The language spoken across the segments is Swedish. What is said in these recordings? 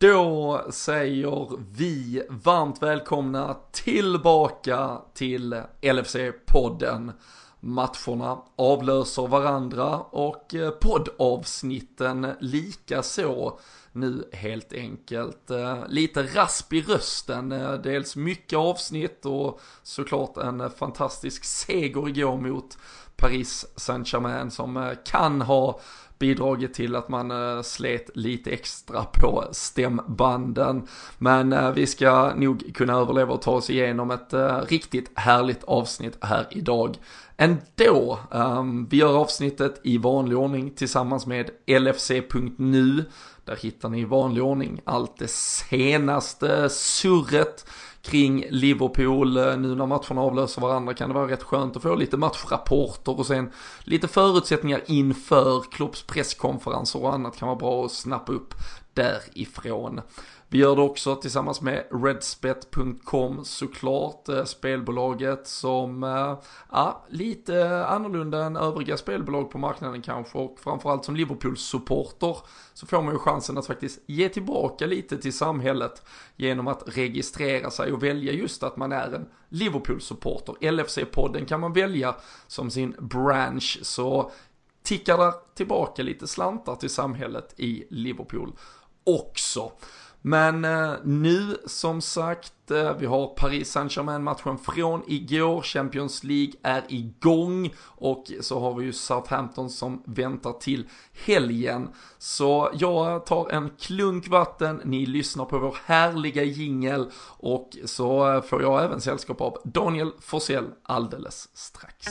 Då säger vi varmt välkomna tillbaka till LFC-podden. Matcherna avlöser varandra och eh, poddavsnitten lika så nu helt enkelt. Eh, lite rasp i rösten, eh, dels mycket avsnitt och såklart en fantastisk seger igår mot Paris Saint-Germain som eh, kan ha bidragit till att man eh, slet lite extra på stämbanden. Men eh, vi ska nog kunna överleva och ta oss igenom ett riktigt härligt avsnitt här idag. Ändå, ehm, vi gör avsnittet i vanlig ordning tillsammans med LFC.nu. Där hittar ni i vanlig ordning allt det senaste surret kring Liverpool. Eh, nu när matcherna avlöser varandra kan det vara rätt skönt att få lite matchrapporter och sen lite förutsättningar inför Klopps presskonferenser och annat kan vara bra att snappa upp därifrån. Vi gör det också tillsammans med Redspet.com såklart, eh, spelbolaget som, eh, ja, lite annorlunda än övriga spelbolag på marknaden kanske och framförallt som Liverpool-supporter så får man ju chansen att faktiskt ge tillbaka lite till samhället genom att registrera sig och välja just att man är en Liverpool-supporter. LFC-podden kan man välja som sin branch så tickar där tillbaka lite slantar till samhället i Liverpool också. Men eh, nu som sagt, eh, vi har Paris Saint-Germain matchen från igår, Champions League är igång och så har vi ju Southampton som väntar till helgen. Så jag tar en klunk vatten, ni lyssnar på vår härliga jingel och så eh, får jag även sällskap av Daniel Forsell alldeles strax.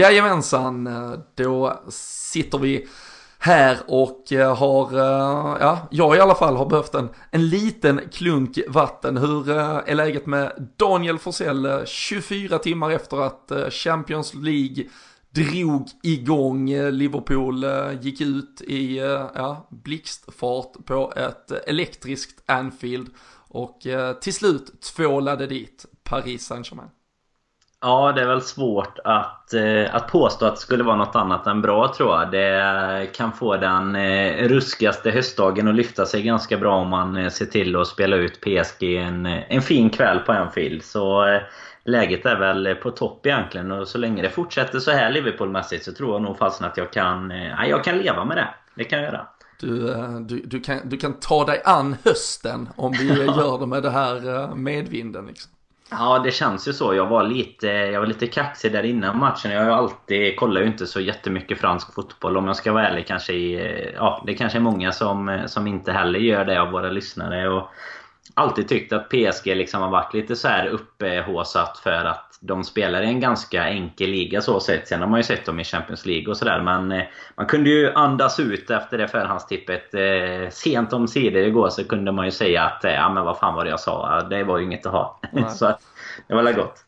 Jajamensan, eh, då sitter vi här och eh, har, eh, ja, jag i alla fall har behövt en, en liten klunk vatten. Hur är läget med Daniel Forsell 24 timmar efter att Champions League drog igång, Liverpool gick ut i ja, blixtfart på ett elektriskt Anfield och till slut tvålade dit Paris Saint-Germain. Ja, det är väl svårt att, eh, att påstå att det skulle vara något annat än bra tror jag. Det kan få den eh, ruskigaste höstdagen att lyfta sig ganska bra om man eh, ser till att spela ut PSG en, en fin kväll på Anfield. Så läget är väl på topp egentligen och så länge det fortsätter så här Liverpoolmässigt så tror jag nog fastän att jag kan, ja, jag kan leva med det. Det kan jag göra. Du, du, du, kan, du kan ta dig an hösten om vi gör det med det här medvinden. Liksom. Ja, det känns ju så. Jag var lite, jag var lite kaxig där innan matchen. Jag har alltid, kollar ju inte så jättemycket fransk fotboll om jag ska vara ärlig. Kanske i, ja, det kanske är många som, som inte heller gör det av våra lyssnare. Och alltid tyckt att PSG liksom har varit lite så här upphåsat för att de spelar i en ganska enkel liga så sett. Sen har man ju sett dem i Champions League och sådär. Men eh, man kunde ju andas ut efter det förhandstippet. Eh, sent om sidor igår så kunde man ju säga att eh, ja men vad fan var det jag sa. Det var ju inget att ha. så att, det var väl gott.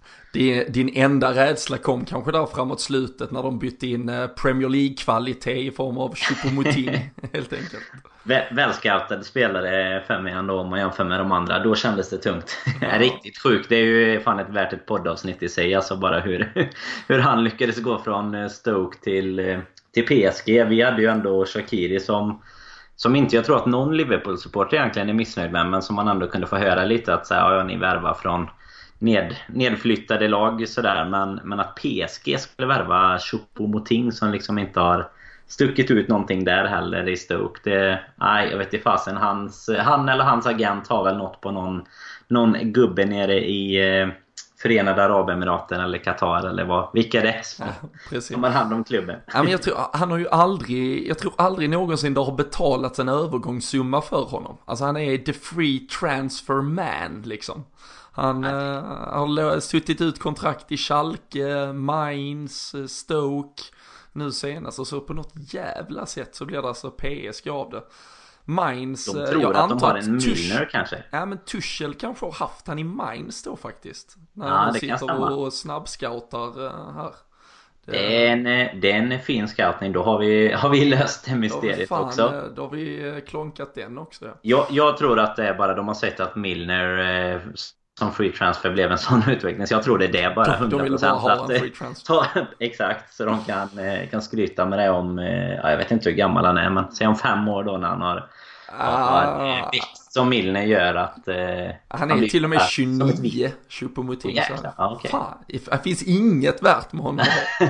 Din, enda rädsla kom kanske där framåt slutet när de bytte in Premier League-kvalitet i form av Choupo-Moting helt enkelt välscoutade spelare för mig ändå om man jämför med de andra. Då kändes det tungt. Ja. Riktigt sjukt. Det är ju fan ett värt ett poddavsnitt i sig. Alltså bara hur, hur han lyckades gå från eh, Stoke till, eh, till PSG. Vi hade ju ändå Shakiri som som inte jag tror att någon Liverpool-supporter egentligen är missnöjd med, men som man ändå kunde få höra lite att säga, ja, ni värvar från ned, nedflyttade lag sådär. Men, men att PSG skulle värva Choupo-Moting som liksom inte har stuckit ut någonting där heller i Stoke. Det, nej, jag vet inte fasen. Hans, han eller hans agent har väl något på någon, någon gubbe nere i eh, Förenade Arabemiraten eller Qatar eller vad, vilka det är som, ja, som har hand om klubben. Ja, men jag tror, han har ju aldrig, jag tror aldrig någonsin det har betalats en övergångssumma för honom. Alltså han är the free transfer man liksom. Han äh, har suttit ut kontrakt i Schalke, Mainz, Stoke nu senast och så på något jävla sätt så blir det alltså PSG av det. Mainz, de eh, tror jag att de har en Milner kanske. Ja men Tuchel kanske har haft han i Mainz då faktiskt. När ja, han sitter och snabbscoutar eh, här. Det är, en, det är en fin scouting. Då har vi, har vi löst det mysteriet fan, också. Då har vi klonkat den också. Jag, jag tror att det är bara de har sett att Milner som free transfer blev en sån utveckling. Så jag tror det är det bara. 100%. De vill bara ha en free transfer. Ta, exakt, så de kan, kan skryta med det om, ja, jag vet inte hur gammal han är, men säg om fem år då när han har Ah. Som Milner gör att... Eh, han är han till och med 29, Choupo-Moting. Ja, okay. Fan, det finns inget värt med honom.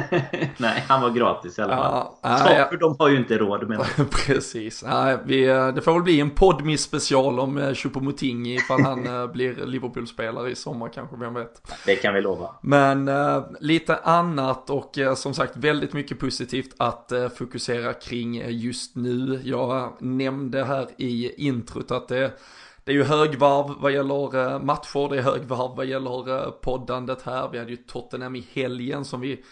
Nej, han var gratis i alla fall. Ja, Så, ja. för de har ju inte råd med Precis. Ja, vi, det får väl bli en podmiss special om eh, Choupo-Moting ifall han eh, blir Liverpool-spelare i sommar kanske, vem vet. Det kan vi lova. Men uh, lite annat och uh, som sagt väldigt mycket positivt att uh, fokusera kring just nu. Jag nämnde här i introt att det, det är ju högvarv vad gäller eh, matcher, det är högvarv vad gäller eh, poddandet här. Vi hade ju Tottenham i helgen som vi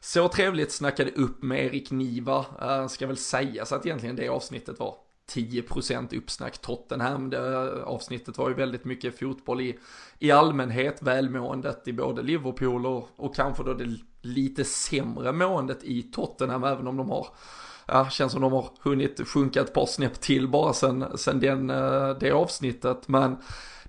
så trevligt snackade upp med Erik Niva. Eh, ska väl sägas att egentligen det avsnittet var 10% uppsnack Tottenham. Det avsnittet var ju väldigt mycket fotboll i, i allmänhet, välmåendet i både Liverpool och, och kanske då det lite sämre måendet i Tottenham, även om de har ja, känns som de har hunnit sjunka ett par snäpp till bara sen, sen den, eh, det avsnittet. Men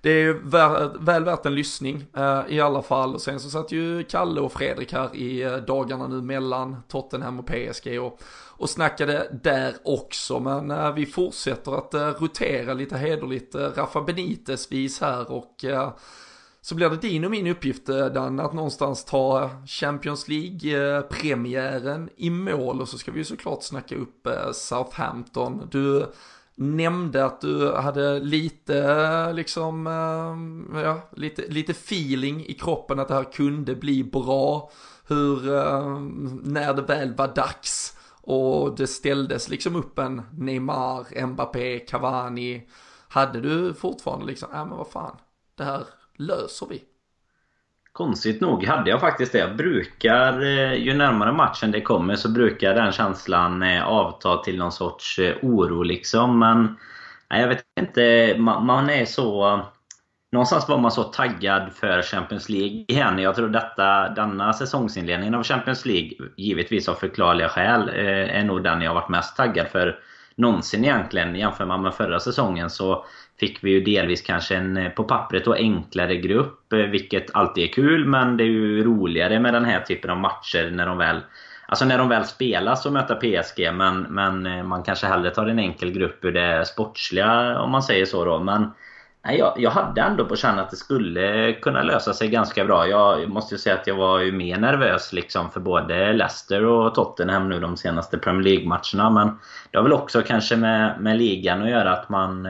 det är väl, väl värt en lyssning eh, i alla fall. Och sen så satt ju Kalle och Fredrik här i eh, dagarna nu mellan Tottenham och PSG och, och snackade där också. Men eh, vi fortsätter att rotera lite hederligt Rafa Benites vis här och så blir det din och min uppgift eh, Dan att någonstans ta Champions League-premiären eh, i mål och så ska vi ju såklart snacka upp eh, Southampton. Du nämnde att du hade lite liksom, ja, lite, lite feeling i kroppen att det här kunde bli bra. Hur, när det väl var dags och det ställdes liksom upp en Neymar, Mbappé, Cavani. Hade du fortfarande liksom, ja men vad fan, det här löser vi. Konstigt nog hade jag faktiskt det. Jag brukar, eh, ju närmare matchen det kommer så brukar den känslan eh, avta till någon sorts eh, oro liksom. Men jag vet inte, man, är så... Någonstans var man så taggad för Champions League igen. Jag tror detta, denna säsongsinledningen av Champions League, givetvis av förklarliga skäl, är nog den jag varit mest taggad för någonsin egentligen. Jämför man med förra säsongen så fick vi ju delvis kanske en, eh, på pappret och enklare grupp. Eh, vilket alltid är kul, men det är ju roligare med den här typen av matcher när de väl Alltså när de väl spelas och möter PSG, men, men eh, man kanske hellre tar en enkel grupp ur det sportsliga, om man säger så då. Men nej, jag, jag hade ändå på känn att det skulle kunna lösa sig ganska bra. Jag måste ju säga att jag var ju mer nervös liksom för både Leicester och Tottenham nu de senaste Premier League-matcherna. Men det har väl också kanske med, med ligan att göra att man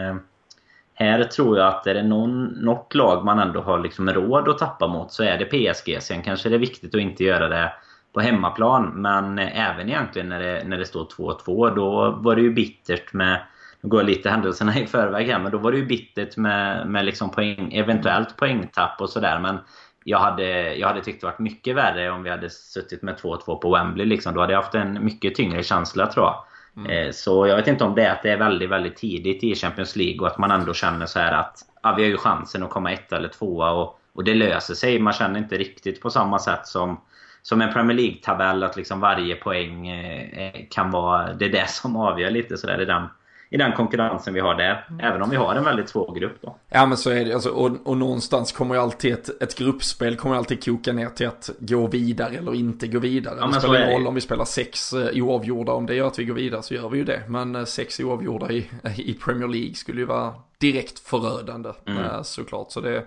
här tror jag att är det någon, något lag man ändå har liksom råd att tappa mot så är det PSG. Sen kanske det är viktigt att inte göra det på hemmaplan. Men eh, även egentligen när det, när det står 2-2 då var det ju bittert med nu går lite händelserna i förväg här, men då var det ju bittert med, med liksom poäng, eventuellt poängtapp och sådär. Men jag hade, jag hade tyckt det varit mycket värre om vi hade suttit med 2-2 på Wembley. Liksom. Då hade jag haft en mycket tyngre känsla tror jag. Mm. Eh, så jag vet inte om det är att det är väldigt, väldigt tidigt i Champions League och att man ändå känner så här att ja, vi har ju chansen att komma ett eller tvåa och, och det löser sig. Man känner inte riktigt på samma sätt som, som en Premier League-tabell att liksom varje poäng eh, kan vara det är det som avgör lite sådär i den i den konkurrensen vi har där. Mm. Även om vi har en väldigt svår grupp då. Ja men så är det. Alltså, och, och någonstans kommer ju alltid ett, ett gruppspel kommer alltid koka ner till att gå vidare eller inte gå vidare. Ja, det spelar ingen roll om vi spelar sex eh, oavgjorda. Om det gör att vi går vidare så gör vi ju det. Men eh, sex oavgjorda i, i Premier League skulle ju vara direkt förödande mm. Eh, såklart. Så det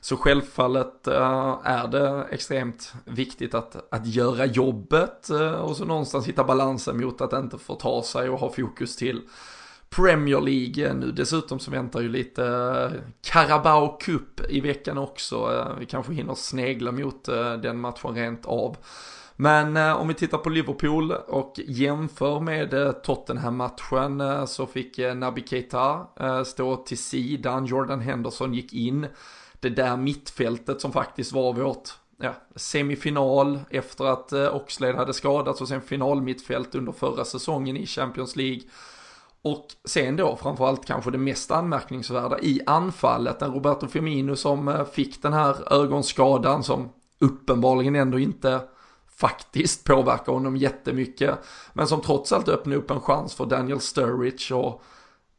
så självfallet är det extremt viktigt att, att göra jobbet och så någonstans hitta balansen mot att inte få ta sig och ha fokus till Premier League nu. Dessutom så väntar ju lite eh, Carabao Cup i veckan också. Eh, vi kanske hinner snegla mot eh, den matchen rent av. Men om vi tittar på Liverpool och jämför med Tottenham-matchen så fick Naby Keita stå till sidan. Jordan Henderson gick in. Det där mittfältet som faktiskt var vårt ja, semifinal efter att Oxlade hade skadats och sen finalmittfält under förra säsongen i Champions League. Och sen då framförallt kanske det mest anmärkningsvärda i anfallet, en Roberto Firmino som eh, fick den här ögonskadan som uppenbarligen ändå inte faktiskt påverkar honom jättemycket. Men som trots allt öppnar upp en chans för Daniel Sturridge och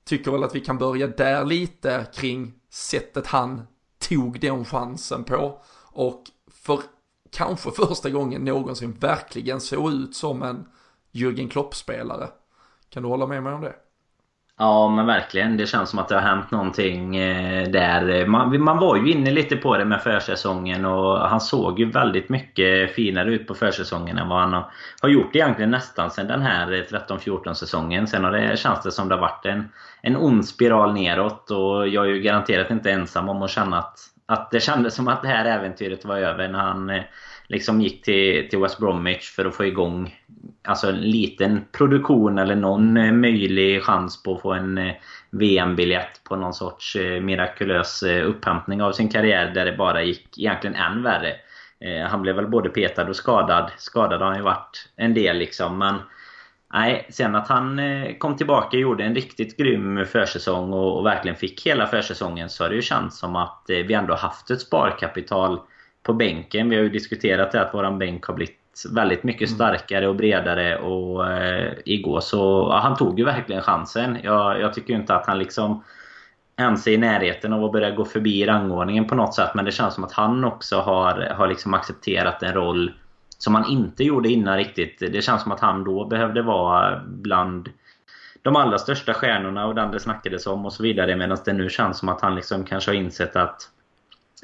tycker väl att vi kan börja där lite kring sättet han tog den chansen på. Och för kanske första gången någonsin verkligen såg ut som en Jürgen Klopp-spelare. Kan du hålla med mig om det? Ja men verkligen. Det känns som att det har hänt någonting eh, där. Man, man var ju inne lite på det med försäsongen och han såg ju väldigt mycket finare ut på försäsongen än vad han har gjort egentligen nästan sedan den här eh, 13-14 säsongen. Sen har det, känns det som det har varit en, en ond spiral neråt och jag är ju garanterat inte ensam om att känna att, att det kändes som att det här äventyret var över när han eh, liksom gick till, till West Bromwich för att få igång alltså en liten produktion eller någon eh, möjlig chans på att få en eh, VM-biljett på någon sorts eh, mirakulös upphämtning av sin karriär där det bara gick egentligen än värre. Han blev väl både petad och skadad. Skadad har han ju varit en del liksom men Nej, sen att han kom tillbaka och gjorde en riktigt grym försäsong och, och verkligen fick hela försäsongen så har det ju känts som att vi ändå haft ett sparkapital på bänken. Vi har ju diskuterat det att våran bänk har blivit väldigt mycket mm. starkare och bredare och eh, igår så ja, han tog ju verkligen chansen. Jag, jag tycker inte att han liksom ens är i närheten av att börja gå förbi rangordningen på något sätt men det känns som att han också har, har liksom accepterat en roll som han inte gjorde innan riktigt. Det känns som att han då behövde vara bland de allra största stjärnorna och den det snackades om och så vidare medan det nu känns som att han liksom kanske har insett att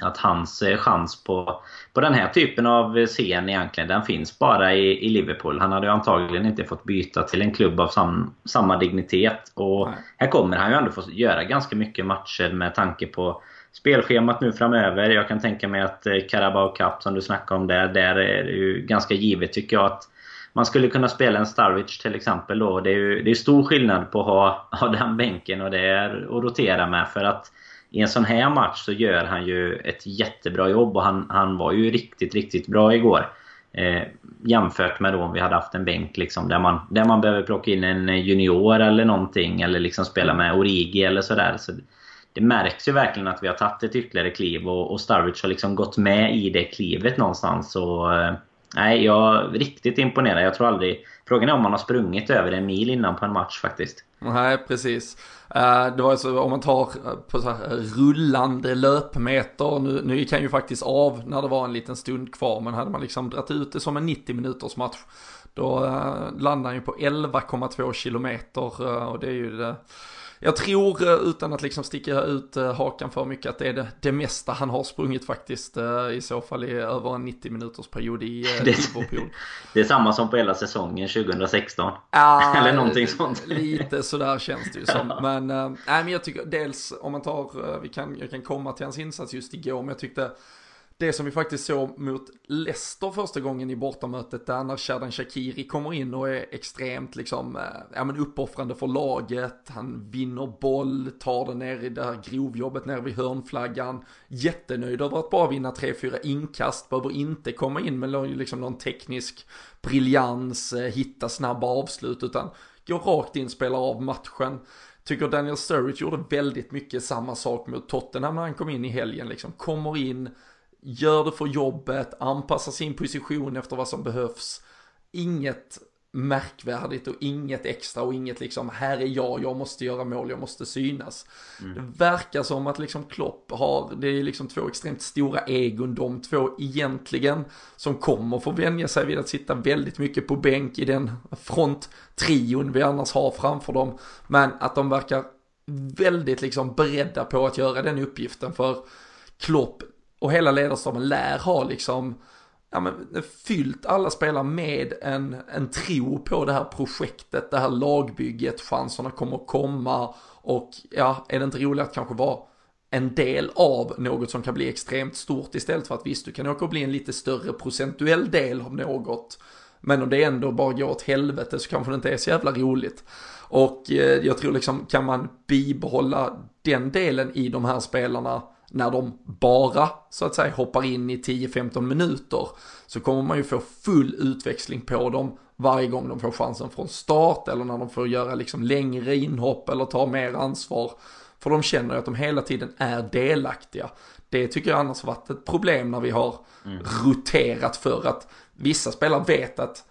att hans eh, chans på, på den här typen av scen egentligen, den finns bara i, i Liverpool. Han hade ju antagligen inte fått byta till en klubb av sam, samma dignitet. Och Nej. här kommer han ju ändå få göra ganska mycket matcher med tanke på spelschemat nu framöver. Jag kan tänka mig att eh, Carabao Cup som du snackade om där, där är det ju ganska givet tycker jag att man skulle kunna spela en Starwich till exempel då. Det är ju det är stor skillnad på att ha, ha den bänken och det är att rotera med för att i en sån här match så gör han ju ett jättebra jobb och han, han var ju riktigt, riktigt bra igår. Eh, jämfört med då om vi hade haft en bänk liksom, där, man, där man behöver plocka in en junior eller någonting eller liksom spela med Origi eller sådär. Så det märks ju verkligen att vi har tagit ett ytterligare kliv och, och Starwich har liksom gått med i det klivet någonstans. Och, eh, nej, jag är riktigt imponerad. Jag tror aldrig... Frågan är om man har sprungit över en mil innan på en match faktiskt. Nej, precis. Eh, det var alltså om man tar eh, på så här rullande löpmeter, nu, nu gick han ju faktiskt av när det var en liten stund kvar, men hade man liksom dragit ut det som en 90 minuters match, då eh, landar han ju på 11,2 kilometer och det är ju det jag tror, eh, utan att liksom sticka ut eh, hakan för mycket, att det är det, det mesta han har sprungit faktiskt. Eh, I så fall i över en 90 minuters period i Liverpool. Det är samma som på hela säsongen 2016. Ah, Eller någonting sånt. Lite sådär känns det ju som. Men, äh, men jag tycker dels, om man tar, vi kan, jag kan komma till hans insats just igår, men jag tyckte det som vi faktiskt såg mot Leicester första gången i bortamötet där när Shadan Shakiri kommer in och är extremt liksom, eh, ja men uppoffrande för laget, han vinner boll, tar den ner i det här grovjobbet ner vid hörnflaggan, jättenöjd över att bara vinna 3-4 inkast, behöver inte komma in med liksom någon teknisk briljans, eh, hitta snabba avslut utan går rakt in, spelar av matchen. Tycker Daniel Sturridge gjorde väldigt mycket samma sak mot Tottenham när han kom in i helgen liksom, kommer in, gör det för jobbet, anpassar sin position efter vad som behövs. Inget märkvärdigt och inget extra och inget liksom, här är jag, jag måste göra mål, jag måste synas. Mm. Det verkar som att liksom Klopp har, det är liksom två extremt stora egon de två egentligen, som kommer få vänja sig vid att sitta väldigt mycket på bänk i den fronttrion vi annars har framför dem. Men att de verkar väldigt liksom beredda på att göra den uppgiften för Klopp och hela ledarstaben lär ha liksom ja, men, fyllt alla spelare med en, en tro på det här projektet, det här lagbygget, chanserna kommer att komma och ja, är det inte roligt att kanske vara en del av något som kan bli extremt stort istället för att visst, du kan åka och bli en lite större procentuell del av något. Men om det ändå bara går åt helvete så kanske det inte är så jävla roligt. Och eh, jag tror liksom, kan man bibehålla den delen i de här spelarna när de bara så att säga hoppar in i 10-15 minuter så kommer man ju få full utväxling på dem varje gång de får chansen från start eller när de får göra liksom längre inhopp eller ta mer ansvar. För de känner att de hela tiden är delaktiga. Det tycker jag annars varit ett problem när vi har mm. roterat för att vissa spelare vet att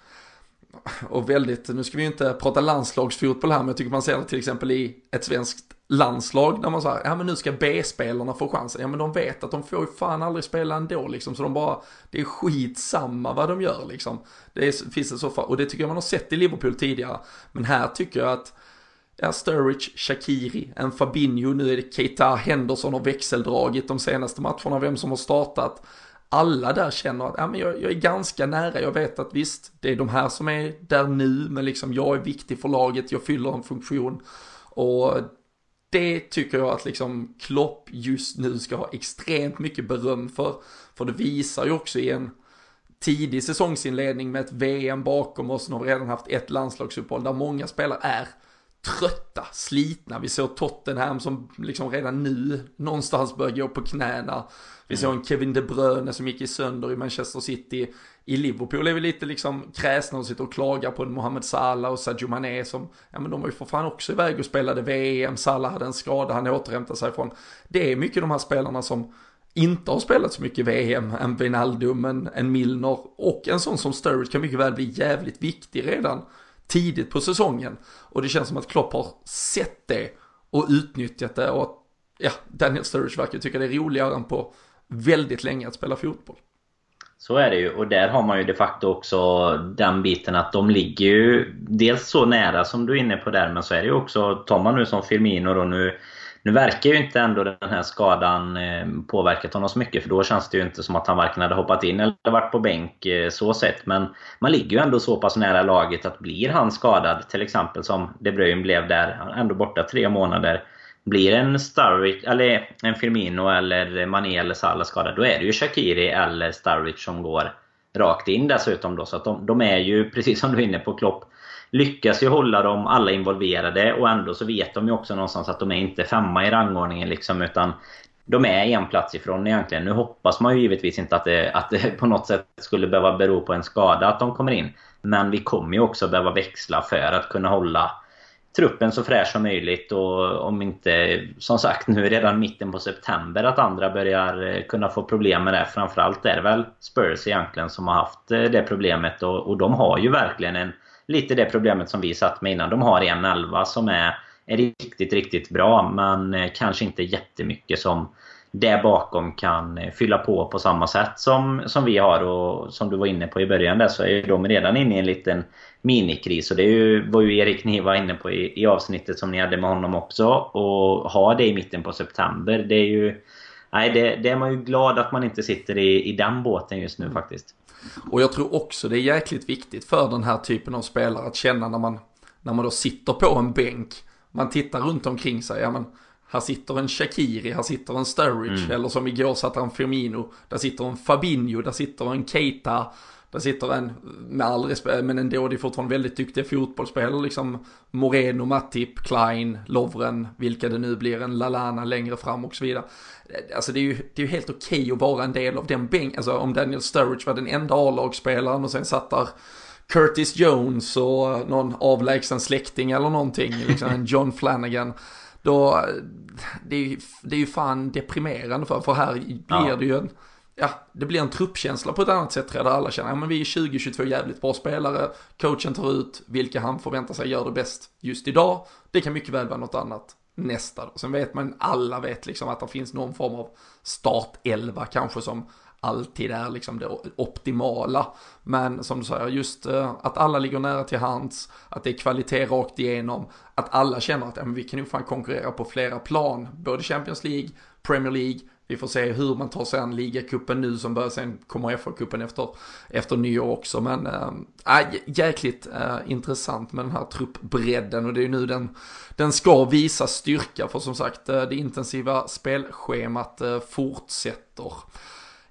och väldigt, nu ska vi ju inte prata landslagsfotboll här, men jag tycker man ser det till exempel i ett svenskt landslag när man säger, ja men nu ska B-spelarna få chansen. Ja men de vet att de får ju fan aldrig spela ändå liksom, så de bara, det är skitsamma vad de gör liksom. Det är, finns det så fall, och det tycker jag man har sett i Liverpool tidigare. Men här tycker jag att, ja Sturridge, Shakiri, en Fabinho, nu är det Keita, Henderson har växeldragit de senaste matcherna, vem som har startat alla där känner att ja, men jag, jag, är ganska nära, jag vet att visst, det är de här som är där nu, men liksom jag är viktig för laget, jag fyller en funktion. Och det tycker jag att liksom Klopp just nu ska ha extremt mycket beröm för. För det visar ju också i en tidig säsongsinledning med ett VM bakom oss, nu har vi redan haft ett landslagsuppehåll där många spelare är trötta, slitna. Vi såg Tottenham som liksom redan nu någonstans börjar gå på knäna. Vi såg en Kevin De Bruyne som gick i sönder i Manchester City. I Liverpool är vi lite liksom kräsna och sitter och klagar på Mohamed Salah och Sadio Mané som, ja men de var ju för fan också iväg och spelade VM. Salah hade en skada han återhämtade sig från. Det är mycket de här spelarna som inte har spelat så mycket VM, en Wijnaldum, en, en Milner och en sån som Sturridge kan mycket väl bli jävligt viktig redan tidigt på säsongen. Och det känns som att Klopp har sett det och utnyttjat det och ja, Daniel Sturridge verkar tycka det är roligare än på väldigt länge att spela fotboll. Så är det ju och där har man ju de facto också den biten att de ligger ju dels så nära som du är inne på där men så är det ju också, tar man nu som Firmino då nu nu verkar ju inte ändå den här skadan eh, påverkat honom så mycket för då känns det ju inte som att han varken hade hoppat in eller varit på bänk eh, så sett. Men man ligger ju ändå så pass nära laget att blir han skadad, till exempel som De Bruyne blev där, ändå borta tre månader. Blir en Starwich, eller en Firmino eller Mané eller Salah skadad, då är det ju Shakiri eller Starwich som går rakt in dessutom då. Så att de, de är ju, precis som du är inne på Klopp, lyckas ju hålla dem alla involverade och ändå så vet de ju också någonstans att de är inte femma i rangordningen liksom utan de är en plats ifrån egentligen. Nu hoppas man ju givetvis inte att det, att det på något sätt skulle behöva bero på en skada att de kommer in. Men vi kommer ju också behöva växla för att kunna hålla truppen så fräsch som möjligt och om inte, som sagt, nu redan mitten på september att andra börjar eh, kunna få problem med det. Framförallt är det väl Spurs egentligen som har haft eh, det problemet och, och de har ju verkligen en lite det problemet som vi satt med innan. De har en elva som är, är riktigt, riktigt bra men eh, kanske inte jättemycket som det bakom kan eh, fylla på på samma sätt som, som vi har. Och som du var inne på i början där så är de redan inne i en liten minikris. Och det är ju, var ju Erik Niva inne på i, i avsnittet som ni hade med honom också. Och ha det i mitten på september, det är ju... Nej, det, det är man ju glad att man inte sitter i, i den båten just nu faktiskt. Och jag tror också det är jäkligt viktigt för den här typen av spelare att känna när man, när man då sitter på en bänk. Man tittar runt omkring sig, ja men här sitter en Shakiri, här sitter en Sturridge, mm. eller som igår satt en Firmino, där sitter en Fabinho, där sitter en Keita, där sitter en, med all respekt, men ändå det är fortfarande väldigt duktiga fotbollsspelare, liksom Moreno, Matip, Klein, Lovren, vilka det nu blir, en Lalana längre fram och så vidare. Alltså det är ju, det är ju helt okej okay att vara en del av den bänken, alltså om Daniel Sturridge var den enda A-lagsspelaren och sen satt där Curtis Jones och någon avlägsen släkting eller någonting, liksom en John Flanagan. Då, det är, ju, det är ju fan deprimerande för, för här blir ja. det ju en, ja, det blir en truppkänsla på ett annat sätt tror jag, där alla känner, ja men vi är 20-22 jävligt bra spelare, coachen tar ut vilka han förväntar sig gör det bäst just idag, det kan mycket väl vara något annat nästa då. Sen vet man, alla vet liksom att det finns någon form av startelva kanske som alltid är liksom det optimala. Men som du säger, just eh, att alla ligger nära till hands, att det är kvalitet rakt igenom, att alla känner att ja, men vi kan nog fan konkurrera på flera plan, både Champions League, Premier League, vi får se hur man tar sig an ligacupen nu som börjar sen kommer FA-cupen efter, efter nyår också. Men eh, äh, jäkligt äh, intressant med den här truppbredden och det är nu den, den ska visa styrka för som sagt äh, det intensiva spelschemat äh, fortsätter.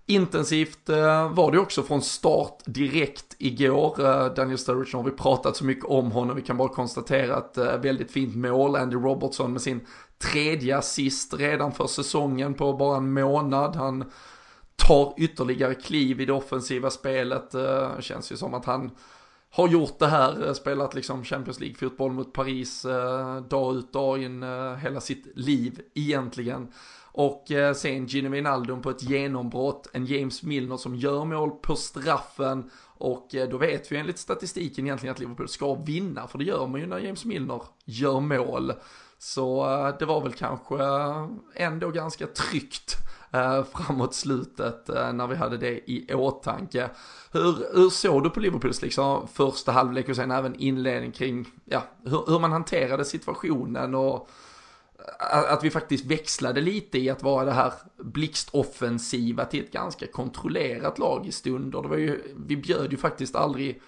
Intensivt var det också från start direkt igår. Daniel Sturridge har vi pratat så mycket om honom. Vi kan bara konstatera att väldigt fint mål. Andy Robertson med sin tredje assist redan för säsongen på bara en månad. Han tar ytterligare kliv i det offensiva spelet. Eh, det känns ju som att han har gjort det här, eh, spelat liksom Champions League-fotboll mot Paris eh, dag ut dag in hela sitt liv egentligen. Och sen Gino Wijnaldum på ett genombrott, en James Milner som gör mål på straffen Och då vet vi enligt statistiken egentligen att Liverpool ska vinna, för det gör man ju när James Milner gör mål. Så eh, det var väl kanske eh, ändå ganska tryggt eh, framåt slutet när vi hade det i åtanke. Hur, hur såg du på Liverpools liksom första halvlek och sen även inledning kring ja, hur, hur man hanterade situationen och att vi faktiskt växlade lite i att vara det här blixtoffensiva till ett ganska kontrollerat lag i stunder. Det var ju, vi bjöd ju faktiskt aldrig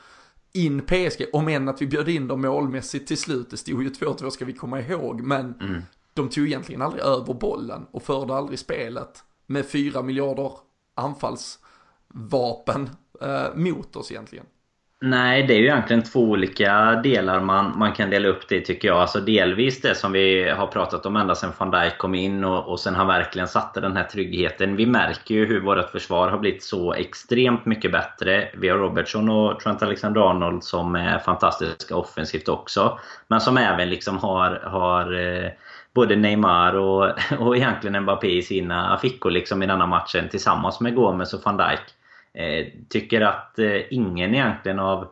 in PSG, om än att vi bjöd in dem målmässigt till slut. Det stod ju 2-2 ska vi komma ihåg, men mm. de tog egentligen aldrig över bollen och förde aldrig spelet med fyra miljarder anfallsvapen eh, mot oss egentligen. Nej, det är ju egentligen två olika delar man, man kan dela upp det tycker jag. Alltså delvis det som vi har pratat om ända sedan van Dijk kom in och, och sen han verkligen satte den här tryggheten. Vi märker ju hur vårt försvar har blivit så extremt mycket bättre. Vi har Robertson och Trent Alexander-Arnold som är fantastiska offensivt också. Men som även liksom har, har eh, både Neymar och, och egentligen Mbappé i sina fickor liksom i denna matchen tillsammans med Gomes och van Dijk. Eh, tycker att eh, ingen egentligen av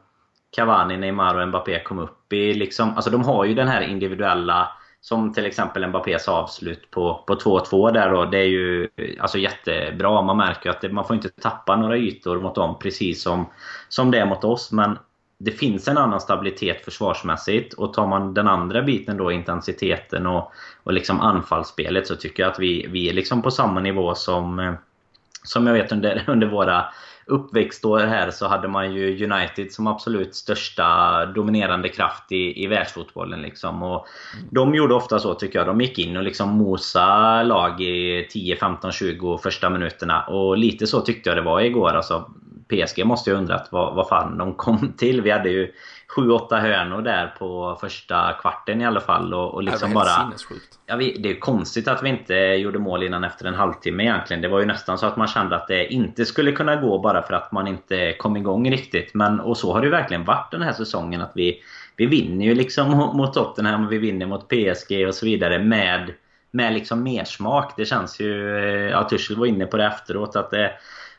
Cavani, Neymar och Mbappé kom upp i liksom... Alltså de har ju den här individuella som till exempel Mbappés avslut på, på 2-2 där då. Det är ju alltså jättebra. Man märker att det, man får inte tappa några ytor mot dem precis som, som det är mot oss. Men det finns en annan stabilitet försvarsmässigt. Och tar man den andra biten då, intensiteten och, och liksom anfallsspelet, så tycker jag att vi, vi är liksom på samma nivå som, eh, som jag vet under, under våra uppväxtår här så hade man ju United som absolut största dominerande kraft i, i världsfotbollen. Liksom. Och de gjorde ofta så tycker jag. De gick in och liksom mosa lag i 10, 15, 20 första minuterna. Och lite så tyckte jag det var igår. Alltså, PSG måste ju undrat vad, vad fan de kom till. Vi hade ju 7-8 hörnor där på första kvarten i alla fall. Och, och liksom det var bara... Ja, vi, det är konstigt att vi inte gjorde mål innan efter en halvtimme egentligen. Det var ju nästan så att man kände att det inte skulle kunna gå bara för att man inte kom igång riktigt. Men, och så har det verkligen varit den här säsongen. att Vi, vi vinner ju liksom mot Tottenham och vi vinner mot PSG och så vidare med, med liksom mersmak. Det känns ju... Eh, ja, Tuchel var inne på det efteråt. att det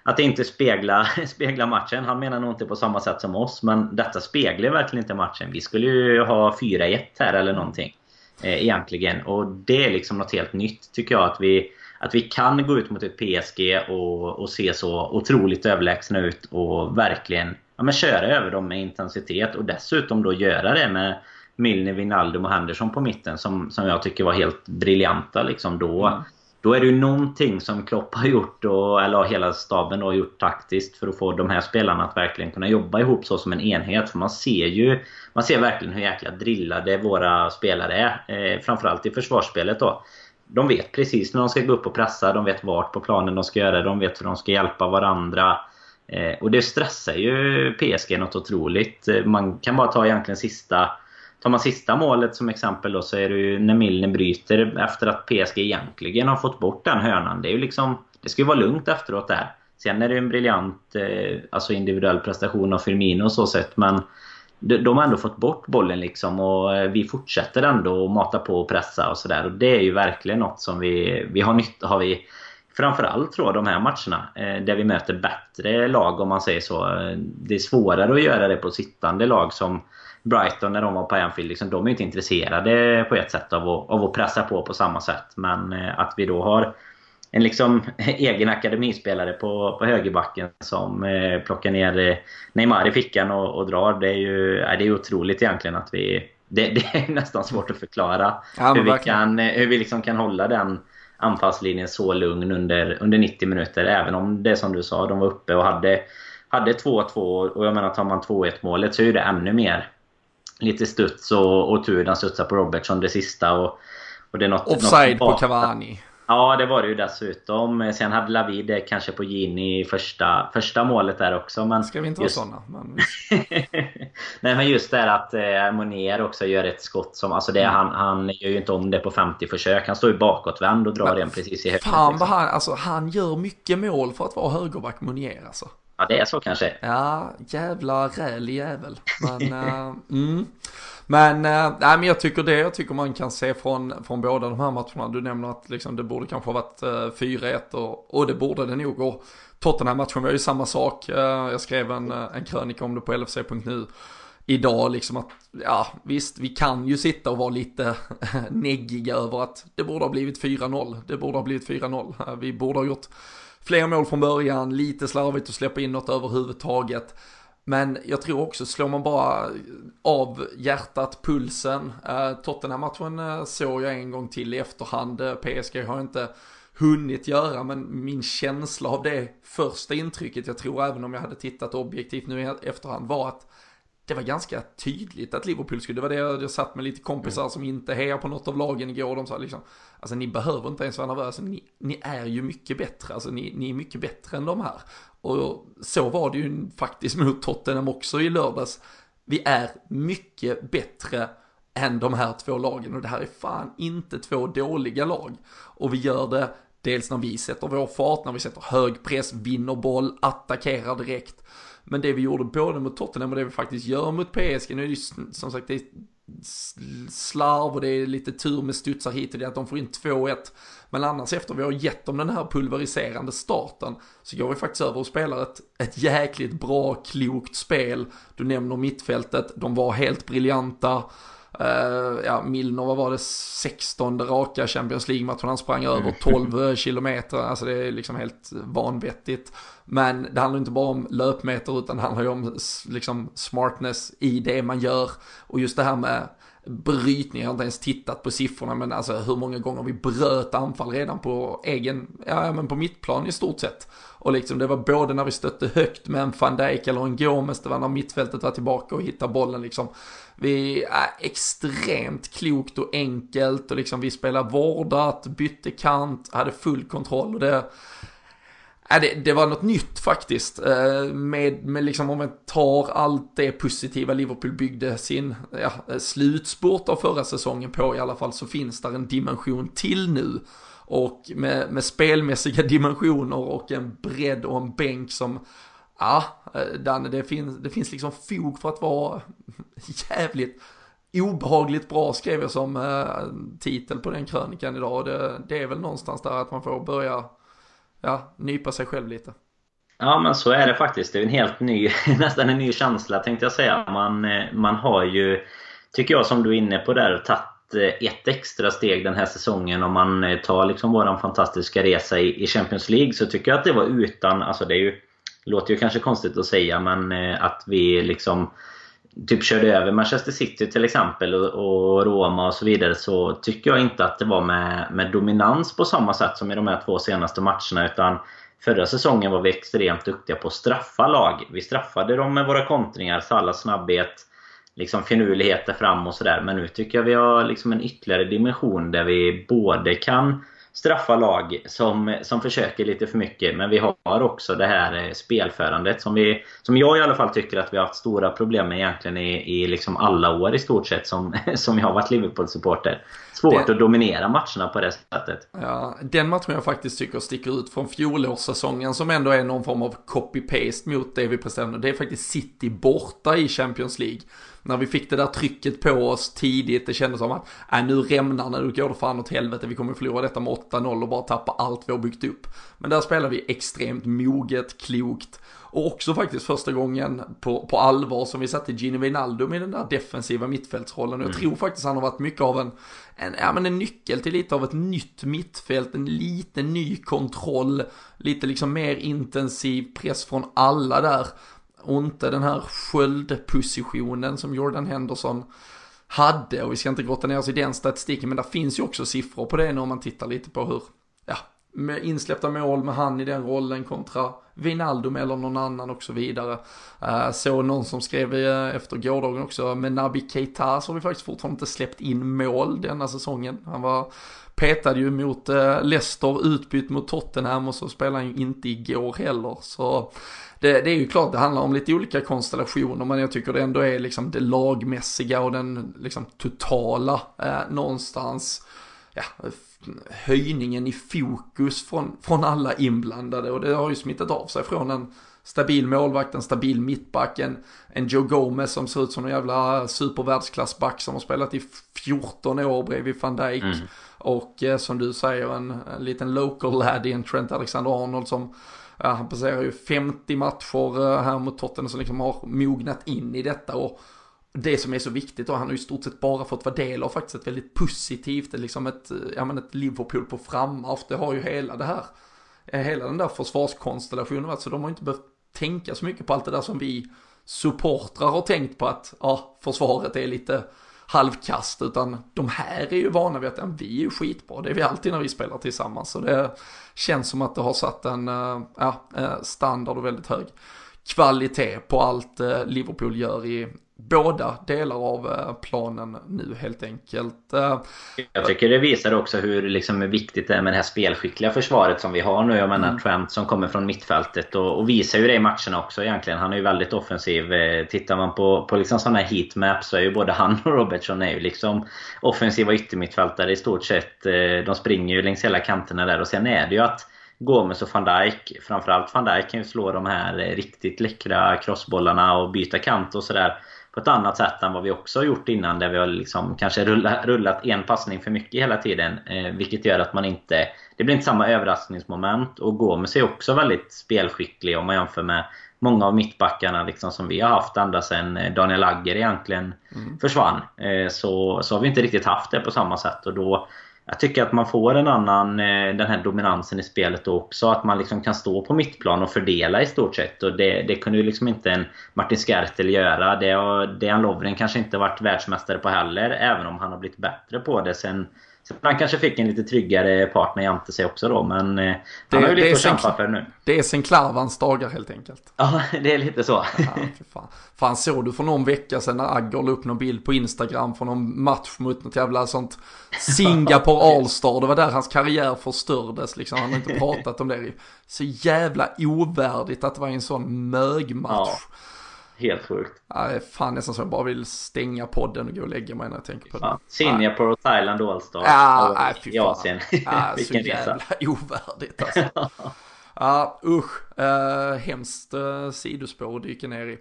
att inte spegla, spegla matchen. Han menar nog inte på samma sätt som oss, men detta speglar verkligen inte matchen. Vi skulle ju ha 4-1 här eller någonting. Eh, egentligen. Och det är liksom något helt nytt tycker jag. Att vi, att vi kan gå ut mot ett PSG och, och se så otroligt överlägsna ut och verkligen ja, men köra över dem med intensitet. Och dessutom då göra det med Milner, Wijnaldum och Henderson på mitten som, som jag tycker var helt briljanta. Liksom då. Mm. Då är det ju någonting som Klopp har gjort, och, eller hela staben har gjort taktiskt för att få de här spelarna att verkligen kunna jobba ihop så som en enhet. För man ser ju man ser verkligen hur jäkla drillade våra spelare är. Eh, framförallt i försvarsspelet då. De vet precis när de ska gå upp och pressa, de vet vart på planen de ska göra det, de vet hur de ska hjälpa varandra. Eh, och det stressar ju PSG något otroligt. Eh, man kan bara ta egentligen sista Tar man sista målet som exempel då så är det ju när Milner bryter efter att PSG egentligen har fått bort den hörnan. Det är ju liksom... Det ska ju vara lugnt efteråt där. Sen är det en briljant eh, alltså individuell prestation av Firmino och så sett men de har ändå fått bort bollen liksom och eh, vi fortsätter ändå att mata på och pressa och sådär. Och det är ju verkligen något som vi, vi har nytta av Framförallt tror jag de här matcherna eh, där vi möter bättre lag om man säger så. Eh, det är svårare att göra det på sittande lag som Brighton när de var på Anfield, liksom, de är inte intresserade på ett sätt av att, av att pressa på på samma sätt. Men eh, att vi då har en liksom egen akademispelare på, på högerbacken som eh, plockar ner eh, Neymar i fickan och, och drar. Det är ju är det är otroligt egentligen att vi... Det, det är nästan svårt att förklara ja, hur, vi kan, eh, hur vi liksom kan hålla den anfallslinjen så lugn under, under 90 minuter. Även om det som du sa, de var uppe och hade hade 2-2 och jag menar tar man 2-1 målet så är det ännu mer lite studs och, och tur. Den studsar på Robertson det sista. Och, och det är något, Offside något på Cavani. Ja, det var det ju dessutom. Sen hade Lavid det kanske på Gini i första, första målet där också. Men Ska vi inte just... ha sådana? Men... Nej, men just det här att eh, Monier också gör ett skott som... Alltså det, mm. han, han gör ju inte om det på 50 försök. Han står ju bakåtvänd och drar men, den precis i höften. Fan liksom. han, alltså, han gör mycket mål för att vara högerback Monier alltså. Ja, det är så kanske. Ja, jävla rälig jävel. Men, uh, mm. men, uh, nej, men jag tycker det, jag tycker man kan se från, från båda de här matcherna. Du nämner att liksom, det borde kanske ha varit eh, uh, 4-1 och, och det borde det nog. Och Tottenham-matchen var ju samma sak. Uh, jag skrev en, en krönika om det på LFC.nu idag liksom att, ja visst, vi kan ju sitta och vara lite neggiga över att det borde ha blivit 4-0. Det borde ha blivit 4-0. Vi borde ha gjort fler mål från början, lite slarvigt att släppa in något överhuvudtaget. Men jag tror också, slår man bara av hjärtat, pulsen, eh, Tottenham-matchen eh, såg jag en gång till i efterhand, eh, PSG har inte hunnit göra, men min känsla av det första intrycket, jag tror även om jag hade tittat objektivt nu i efterhand, var att det var ganska tydligt att Liverpool skulle, det var det jag, jag satt med lite kompisar mm. som inte hejar på något av lagen igår, och de sa liksom, alltså ni behöver inte ens vara nervösa, ni, ni är ju mycket bättre, alltså ni, ni är mycket bättre än de här. Och så var det ju faktiskt mot Tottenham också i lördags. Vi är mycket bättre än de här två lagen och det här är fan inte två dåliga lag. Och vi gör det dels när vi sätter vår fart, när vi sätter hög press, vinner boll, attackerar direkt. Men det vi gjorde både mot Tottenham och det vi faktiskt gör mot PSG, nu är det ju som sagt det är slarv och det är lite tur med studsar hit och det att de får in 2-1. Men annars efter vi har gett dem den här pulveriserande starten så går vi faktiskt över och spelar ett, ett jäkligt bra, klokt spel. Du nämner mittfältet, de var helt briljanta. Uh, ja, Milner, vad var det, 16 raka Champions League-matchen, han sprang över 12 mm. kilometer, alltså det är liksom helt vanvettigt. Men det handlar inte bara om löpmeter utan det handlar ju om liksom smartness i det man gör. Och just det här med brytning, jag har inte ens tittat på siffrorna men alltså hur många gånger vi bröt anfall redan på egen, ja men på mittplan i stort sett. Och liksom det var både när vi stötte högt med en van Dijk eller en Gomes, det var när mittfältet var tillbaka och hittade bollen liksom. Vi är extremt klokt och enkelt och liksom vi spelar vårdat, bytte kant, hade full kontroll och det Ja, det, det, var något nytt faktiskt. Eh, med, med liksom om man tar allt det positiva Liverpool byggde sin ja, slutspurt av förra säsongen på i alla fall så finns där en dimension till nu. Och med, med spelmässiga dimensioner och en bredd och en bänk som Ja, äh, Danne, det finns, det finns liksom fog för att vara jävligt obehagligt bra skrev jag som titel på den krönikan idag. Det, det är väl någonstans där att man får börja ja, nypa sig själv lite. Ja men så är det faktiskt. Det är en helt ny, nästan en ny känsla tänkte jag säga. Man, eh, man har ju, tycker jag som du är inne på där, tagit eh, ett extra steg den här säsongen. Om man eh, tar liksom våran fantastiska resa i, Champions League så tycker jag att det var utan, alltså det är ju, låter ju kanske konstigt att säga men att vi liksom typ körde över Manchester City till exempel och, och, Roma och så vidare så tycker jag inte att det var med, med dominans på samma sätt som i de här två senaste matcherna utan Förra säsongen var vi extremt duktiga på att straffa lag. Vi straffade dem med våra kontringar, Salas snabbhet, liksom finurligheter fram och sådär. Men nu tycker jag vi har liksom en ytterligare dimension där vi både kan straffa lag som, som försöker lite för mycket. Men vi har också det här eh, spelförandet som, vi, som jag i alla fall tycker att vi har haft stora problem med egentligen i, i liksom alla år i stort sett som, som jag har varit Liverpool-supporter. Svårt det... att dominera matcherna på det sättet. Ja, den matchen jag faktiskt tycker sticker ut från fjolårssäsongen som ändå är någon form av copy-paste mot det vi presterade. Det är faktiskt City borta i Champions League när vi fick det där trycket på oss tidigt, det kändes som att äh, nu rämnar nu går det fan åt helvete, vi kommer förlora detta med 8-0 och bara tappa allt vi har byggt upp. Men där spelar vi extremt moget, klokt och också faktiskt första gången på, på allvar som vi satte Gini Wijnaldum i den där defensiva mittfältsrollen. Jag mm. tror faktiskt han har varit mycket av en, en, ja, men en nyckel till lite av ett nytt mittfält, en liten ny kontroll, lite liksom mer intensiv press från alla där och inte den här sköldpositionen som Jordan Henderson hade och vi ska inte grotta ner oss i den statistiken men där finns ju också siffror på det när man tittar lite på hur, ja, med insläppta mål med han i den rollen kontra Wijnaldum eller någon annan och så vidare. Eh, så någon som skrev eh, efter gårdagen också, med Nabi Keita så har vi faktiskt fortfarande inte släppt in mål denna säsongen. Han var petade ju mot eh, Leicester, utbytt mot Tottenham och så spelade han ju inte igår heller. Så det, det, är ju klart det handlar om lite olika konstellationer men jag tycker det ändå är liksom det lagmässiga och den liksom totala eh, någonstans ja, höjningen i fokus från, från alla inblandade och det har ju smittat av sig från en stabil målvakt, en stabil mittback, en, en Joe Gomez som ser ut som en jävla supervärldsklassback som har spelat i 14 år bredvid van Dijk. Mm. Och eh, som du säger en, en liten local lad i en Trent Alexander-Arnold som ja, han passerar ju 50 matcher här mot Tottenham som liksom har mognat in i detta och det som är så viktigt och han har ju i stort sett bara fått vara del av faktiskt ett väldigt positivt, liksom ett, ja men ett Liverpool på frammarsch, det har ju hela det här, eh, hela den där försvarskonstellationen varit, så de har ju inte behövt tänka så mycket på allt det där som vi supportrar har tänkt på att, ja, försvaret är lite halvkast, utan de här är ju vana vid att ja, vi är ju skitbra, det är vi alltid när vi spelar tillsammans, så det känns som att det har satt en, eh, ja, eh, standard och väldigt hög kvalitet på allt Liverpool gör i båda delar av eh, planen nu helt enkelt. Eh, jag tycker det visar också hur liksom viktigt det är med det här spelskickliga försvaret som vi har nu. Jag menar mm. Trent som kommer från mittfältet och, och visar ju det i matcherna också egentligen. Han är ju väldigt offensiv. Eh, tittar man på, på liksom sådana här heatmaps så är ju både han och Robertson är ju liksom offensiva yttermittfältare i stort sett. De springer ju längs hela kanterna där och sen är det ju att Gomes och van Dijk, framförallt van Dijk kan ju slå de här riktigt läckra crossbollarna och byta kant och sådär på ett annat sätt än vad vi också har gjort innan där vi har liksom kanske rullat, rullat en passning för mycket hela tiden. Eh, vilket gör att man inte... Det blir inte samma överraskningsmoment och Gomes är också väldigt spelskicklig om man jämför med många av mittbackarna liksom som vi har haft ända sedan eh, Daniel Agger egentligen mm. försvann. Eh, så, så har vi inte riktigt haft det på samma sätt och då jag tycker att man får en annan, eh, den här dominansen i spelet också. Att man liksom kan stå på mittplan och fördela i stort sett. Och det, det kunde ju liksom inte en Martin Skertel göra. Det har Dejan Lovren kanske inte varit världsmästare på heller. Även om han har blivit bättre på det sen så han kanske fick en lite tryggare partner jämte sig också då, men eh, det, han har ju lite att kämpa för nu. Det är sen Klarvans dagar helt enkelt. Ja, det är lite så. Ja, fan. fan såg du för någon vecka sedan när Agger la upp någon bild på Instagram från någon match mot något jävla sånt Singapore All-Star. Det var där hans karriär förstördes liksom. Han har inte pratat om det. Så jävla ovärdigt att det var en sån mögmatch. Ja. Helt sjukt. Det är fan nästan så jag bara vill stänga podden och gå och lägga mig när jag tänker på det. Singapore och Thailand All-Star. Ja, nej fy fan. Asien. Ja, så jävla ovärdigt alltså. Ja, usch. Uh, hemskt uh, sidospår att dyka ner i.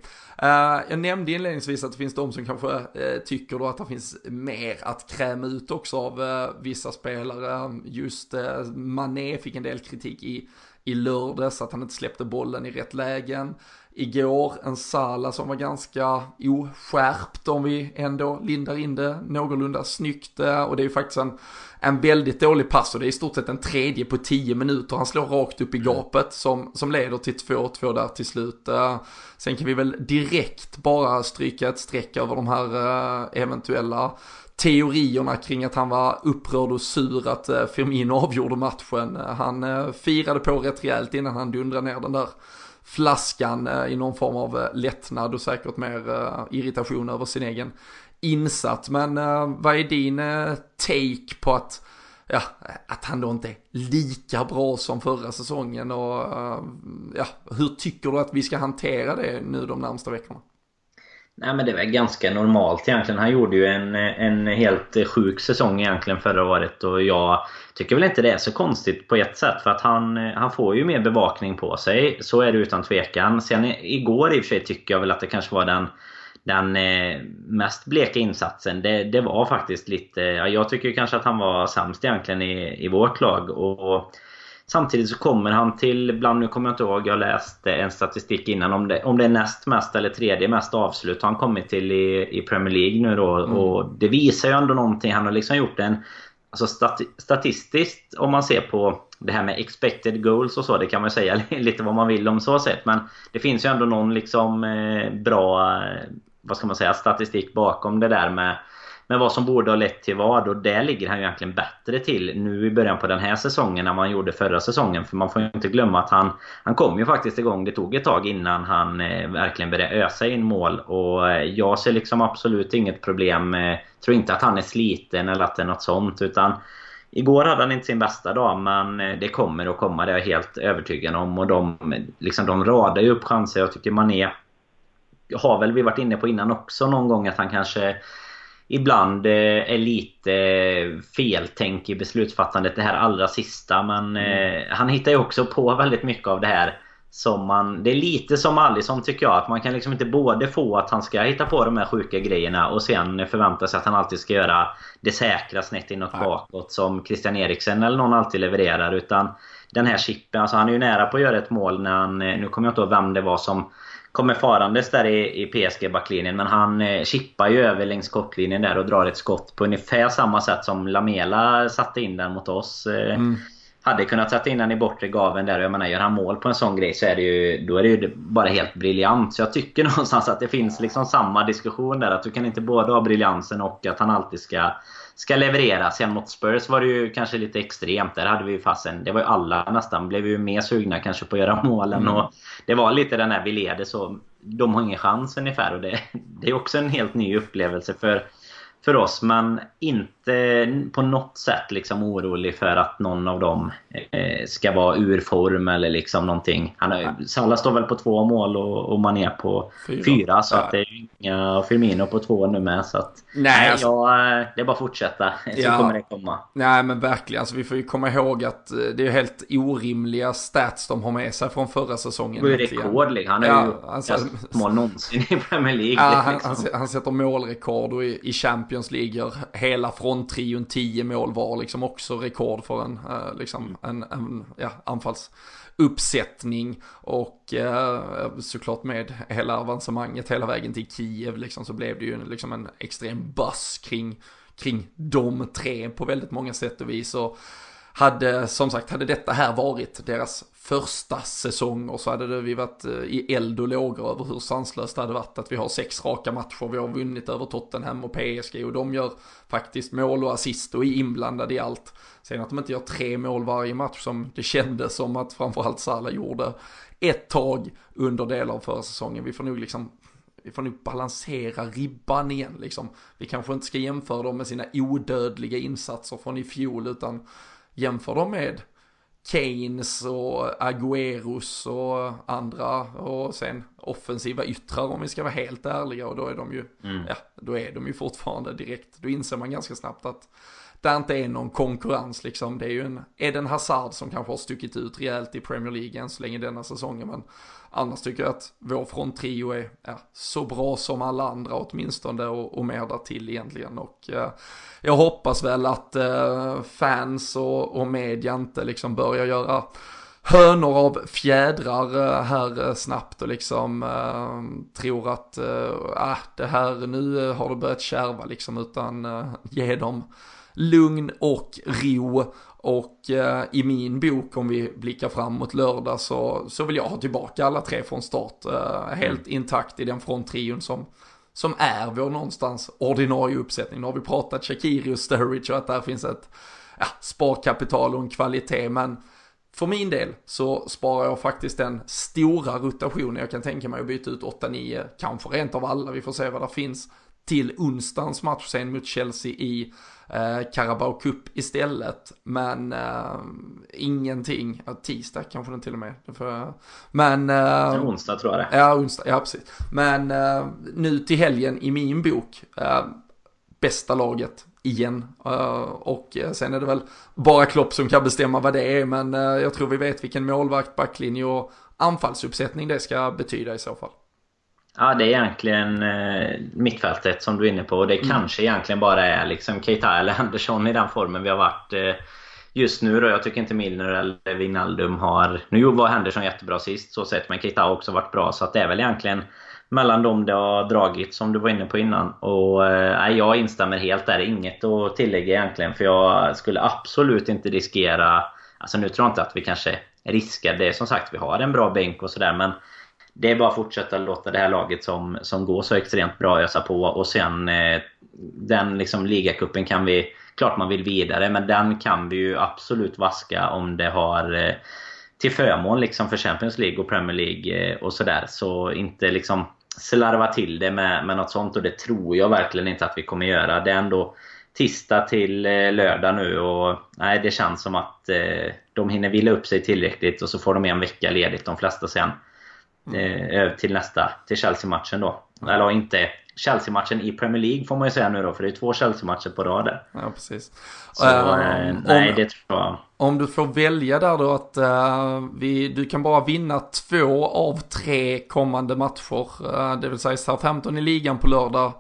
Uh, jag nämnde inledningsvis att det finns de som kanske uh, tycker då att det finns mer att kräma ut också av uh, vissa spelare. Just uh, Mané fick en del kritik i, i lördags, att han inte släppte bollen i rätt lägen igår. En Sala som var ganska oskärpt om vi ändå lindar in det någorlunda snyggt. Och det är ju faktiskt en, en väldigt dålig pass och det är i stort sett en tredje på tio minuter. Han slår rakt upp i mm. gapet som, som leder till 2-2 där till slut. Sen kan vi väl direkt bara stryka ett streck över de här eh, eventuella teorierna kring att han var upprörd och sur att eh, Firmino avgjorde matchen. Han eh, firade på rätt rejält innan han dundrade ner den där flaskan eh, i någon form av eh, lättnad och säkert mer eh, irritation över sin egen insats. Men vad är din take på att, ja, att han då inte är lika bra som förra säsongen och ja, hur tycker du att vi ska hantera det nu de närmsta veckorna? Nej men det var ganska normalt egentligen. Han gjorde ju en, en helt sjuk säsong egentligen förra året och jag tycker väl inte det är så konstigt på ett sätt för att han, han får ju mer bevakning på sig. Så är det utan tvekan. Sen igår i och för sig tycker jag väl att det kanske var den den eh, mest bleka insatsen, det, det var faktiskt lite... Ja, jag tycker kanske att han var sämst egentligen i, i vårt lag. Och, och Samtidigt så kommer han till, ibland nu kommer jag inte ihåg, jag läste en statistik innan om det, om det är näst mest eller tredje mest avslut har han kommit till i, i Premier League nu då. Mm. Och det visar ju ändå någonting. Han har liksom gjort en... Alltså stati statistiskt om man ser på det här med expected goals och så, det kan man säga lite vad man vill om så sett. Men det finns ju ändå någon liksom eh, bra, eh, vad ska man säga, statistik bakom det där med men vad som borde ha lett till vad och där ligger han ju egentligen bättre till nu i början på den här säsongen än vad han gjorde förra säsongen. För man får ju inte glömma att han, han kom ju faktiskt igång. Det tog ett tag innan han eh, verkligen började ösa in mål. Och eh, jag ser liksom absolut inget problem. Eh, tror inte att han är sliten eller att det är något sånt. Utan Igår hade han inte sin bästa dag men eh, det kommer att komma, det är jag helt övertygad om. Och de, liksom, de radar ju upp chanser. Jag tycker man är har väl vi varit inne på innan också någon gång att han kanske ibland eh, är lite feltänk i beslutsfattandet det här allra sista. Men mm. Eh, han hittar ju också på väldigt mycket av det här som man... Det är lite som Alisson tycker jag. Att man kan liksom inte både få att han ska hitta på de här sjuka grejerna och sen förvänta sig att han alltid ska göra det säkra snett inåt Nej. bakåt som Christian Eriksen eller någon alltid levererar. Utan den här chippen, alltså han är ju nära på att göra ett mål när han... Nu kommer jag inte ihåg vem det var som kommer farandes där i, i PSG-backlinjen. Men han eh, chippar ju över längs kortlinjen där och drar ett skott på ungefär samma sätt som Lamela satte in den mot oss. Eh, mm hade kunnat sätta in den i bortre gaven där. Jag menar, gör han mål på en sån grej så är det ju, då är det ju bara helt briljant. Så jag tycker någonstans att det finns liksom samma diskussion där. Att du kan inte både ha briljansen och att han alltid ska, ska leverera. Sen mot Spurs var det ju kanske lite extremt. Där hade vi ju fasen, det var ju alla nästan, blev ju mer sugna kanske på att göra målen. Mm. Och det var lite den här, vi leder så de har ingen chans ungefär. Och det, det är också en helt ny upplevelse. för för oss. Men inte på något sätt liksom orolig för att någon av dem eh, ska vara ur form eller liksom någonting. Han har, Salah står väl på två mål och, och man är på fyra. fyra så ja. att det är inga Firmino på två nu med. Så att, nej, alltså, ja, det är bara att fortsätta. Så ja, kommer det komma. Nej men verkligen. Alltså, vi får ju komma ihåg att eh, det är helt orimliga stats de har med sig från förra säsongen. Det är rekord. Han är ja, ju alltså, mål någonsin i Premier League. Ja, han, liksom. han, han sätter målrekord och i, i Champions Champions League gör hela fronttrion 10 mål var liksom också rekord för en, uh, liksom en, en ja, anfallsuppsättning. Och uh, såklart med hela avancemanget hela vägen till Kiev liksom så blev det ju liksom en extrem buzz kring, kring de tre på väldigt många sätt och vis. Och hade som sagt, hade detta här varit deras första säsonger så hade det, vi varit eh, i eld och lågor över hur sanslöst det hade varit att vi har sex raka matcher, vi har vunnit över Tottenham och PSG och de gör faktiskt mål och assist och är inblandade i allt. Sen att de inte gör tre mål varje match som det kändes som att framförallt Salah gjorde ett tag under delar av förra säsongen. Vi får nog liksom vi får nog balansera ribban igen liksom. Vi kanske inte ska jämföra dem med sina odödliga insatser från i fjol utan jämför dem med Keynes och Agüeros och andra och sen offensiva yttrar om vi ska vara helt ärliga och då är de ju, mm. ja, då är de ju fortfarande direkt, då inser man ganska snabbt att där inte är någon konkurrens liksom. Det är ju en Eden Hazard som kanske har stuckit ut rejält i Premier League än så länge denna säsongen. Men annars tycker jag att vår fronttrio är ja, så bra som alla andra åtminstone och, och mer därtill egentligen. Och eh, jag hoppas väl att eh, fans och, och media inte liksom börjar göra hönor av fjädrar eh, här eh, snabbt och liksom äh, tror att äh, det här nu har det börjat kärva liksom utan äh, ge dem lugn och ro. Och eh, i min bok, om vi blickar fram mot lördag, så, så vill jag ha tillbaka alla tre från start. Eh, helt mm. intakt i den fronttrion som, som är vår någonstans ordinarie uppsättning. Nu har vi pratat Shakiri och Sturridge och att där finns ett ja, sparkapital och en kvalitet, men för min del så sparar jag faktiskt den stora rotationen. Jag kan tänka mig att byta ut 8-9, kanske rent av alla, vi får se vad det finns, till onsdagens match sen mot Chelsea i eh, Carabao Cup istället. Men eh, ingenting, ja, tisdag kanske den till och med. För, men... Eh, onsdag tror jag det Ja, onsdag, ja precis. Men eh, nu till helgen i min bok, eh, bästa laget igen. Uh, och sen är det väl bara Klopp som kan bestämma vad det är, men jag tror vi vet vilken målvakt, backlinje och anfallsuppsättning det ska betyda i så fall. Ja, det är egentligen eh, mittfältet som du är inne på. Och det mm. kanske egentligen bara är liksom Keita eller Andersson i den formen vi har varit eh, just nu. Då. Jag tycker inte Milner eller Wijnaldum har... Nu var Henderson jättebra sist så sett, men Keita har också varit bra. Så det är väl egentligen mellan dem det har dragit som du var inne på innan. Och eh, Jag instämmer helt där. Inget att tillägga egentligen. För jag skulle absolut inte riskera... Alltså nu tror jag inte att vi kanske riskar det. Som sagt, vi har en bra bänk och sådär. Men det är bara att fortsätta låta det här laget som, som går så extremt bra ösa på. Och sen eh, den liksom ligacupen kan vi... Klart man vill vidare, men den kan vi ju absolut vaska om det har eh, till förmån liksom för Champions League och Premier League eh, och sådär. Så inte liksom slarva till det med, med något sånt och det tror jag verkligen inte att vi kommer göra. Det är ändå tisdag till eh, lördag nu och nej, det känns som att eh, de hinner vila upp sig tillräckligt och så får de en vecka ledigt de flesta sen. Mm. Eh, till nästa, till Chelsea-matchen då. Mm. Eller inte Chelsea-matchen i Premier League får man ju säga nu då, för det är två Chelsea-matcher på rad där. Ja, precis. Så, uh, nej, om, det tror jag. Om du får välja där då att uh, vi, du kan bara vinna två av tre kommande matcher, det vill säga Southampton i ligan på lördag,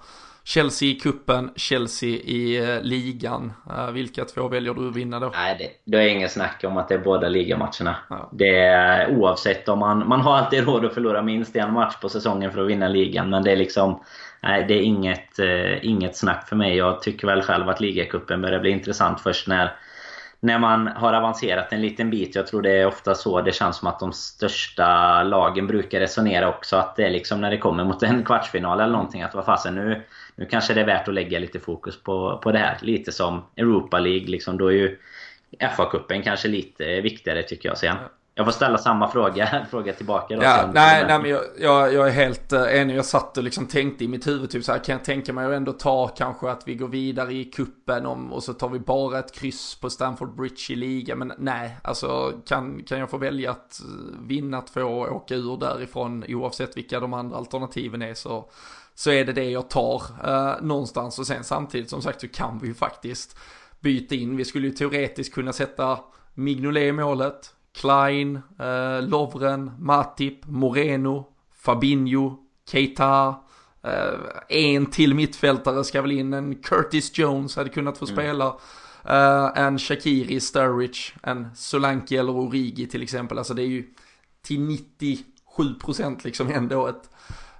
Chelsea i kuppen, Chelsea i uh, ligan. vilka två väljer du att vinna då? Nej, det, det är inget snack om att det är båda ligamatcherna. Ja. Det är oavsett om man, man har alltid råd att förlora minst en match på säsongen för att vinna ligan, men det är liksom nej, det är inget, eh, inget snack för mig. Jag tycker väl själv att ligacupen börjar bli intressant först när, när man har avancerat en liten bit. Jag tror det är ofta så det känns som att de största lagen brukar resonera också. Att det är liksom när det kommer mot en kvartsfinal eller någonting att vad fasen nu, nu kanske det är värt att lägga lite fokus på, på det här. Lite som Europa League. Liksom, då är ju FA-cupen kanske lite viktigare tycker jag sen. Jag får ställa samma fråga, fråga tillbaka då. Ja, nej, nej, men jag, jag, jag, är helt uh, enig. Jag satt och liksom tänkte i mitt huvud typ så här, kan jag tänka mig att ändå ta kanske att vi går vidare i kuppen om, och så tar vi bara ett kryss på Stamford Bridge i liga. Men nej, alltså kan, kan jag få välja att eh, vinna två och åka ur därifrån oavsett vilka de andra alternativen är så, så är det det jag tar uh, någonstans. Och sen samtidigt som sagt så kan vi ju faktiskt byta in. Vi skulle ju teoretiskt kunna sätta Mignolet i målet. Klein, eh, Lovren, Matip, Moreno, Fabinho, Keita. Eh, en till mittfältare ska väl in, en Curtis Jones hade kunnat få mm. spela. Eh, en Shakiri, Sturridge, en Solanke eller Origi till exempel. Alltså det är ju till 97% liksom ändå ett,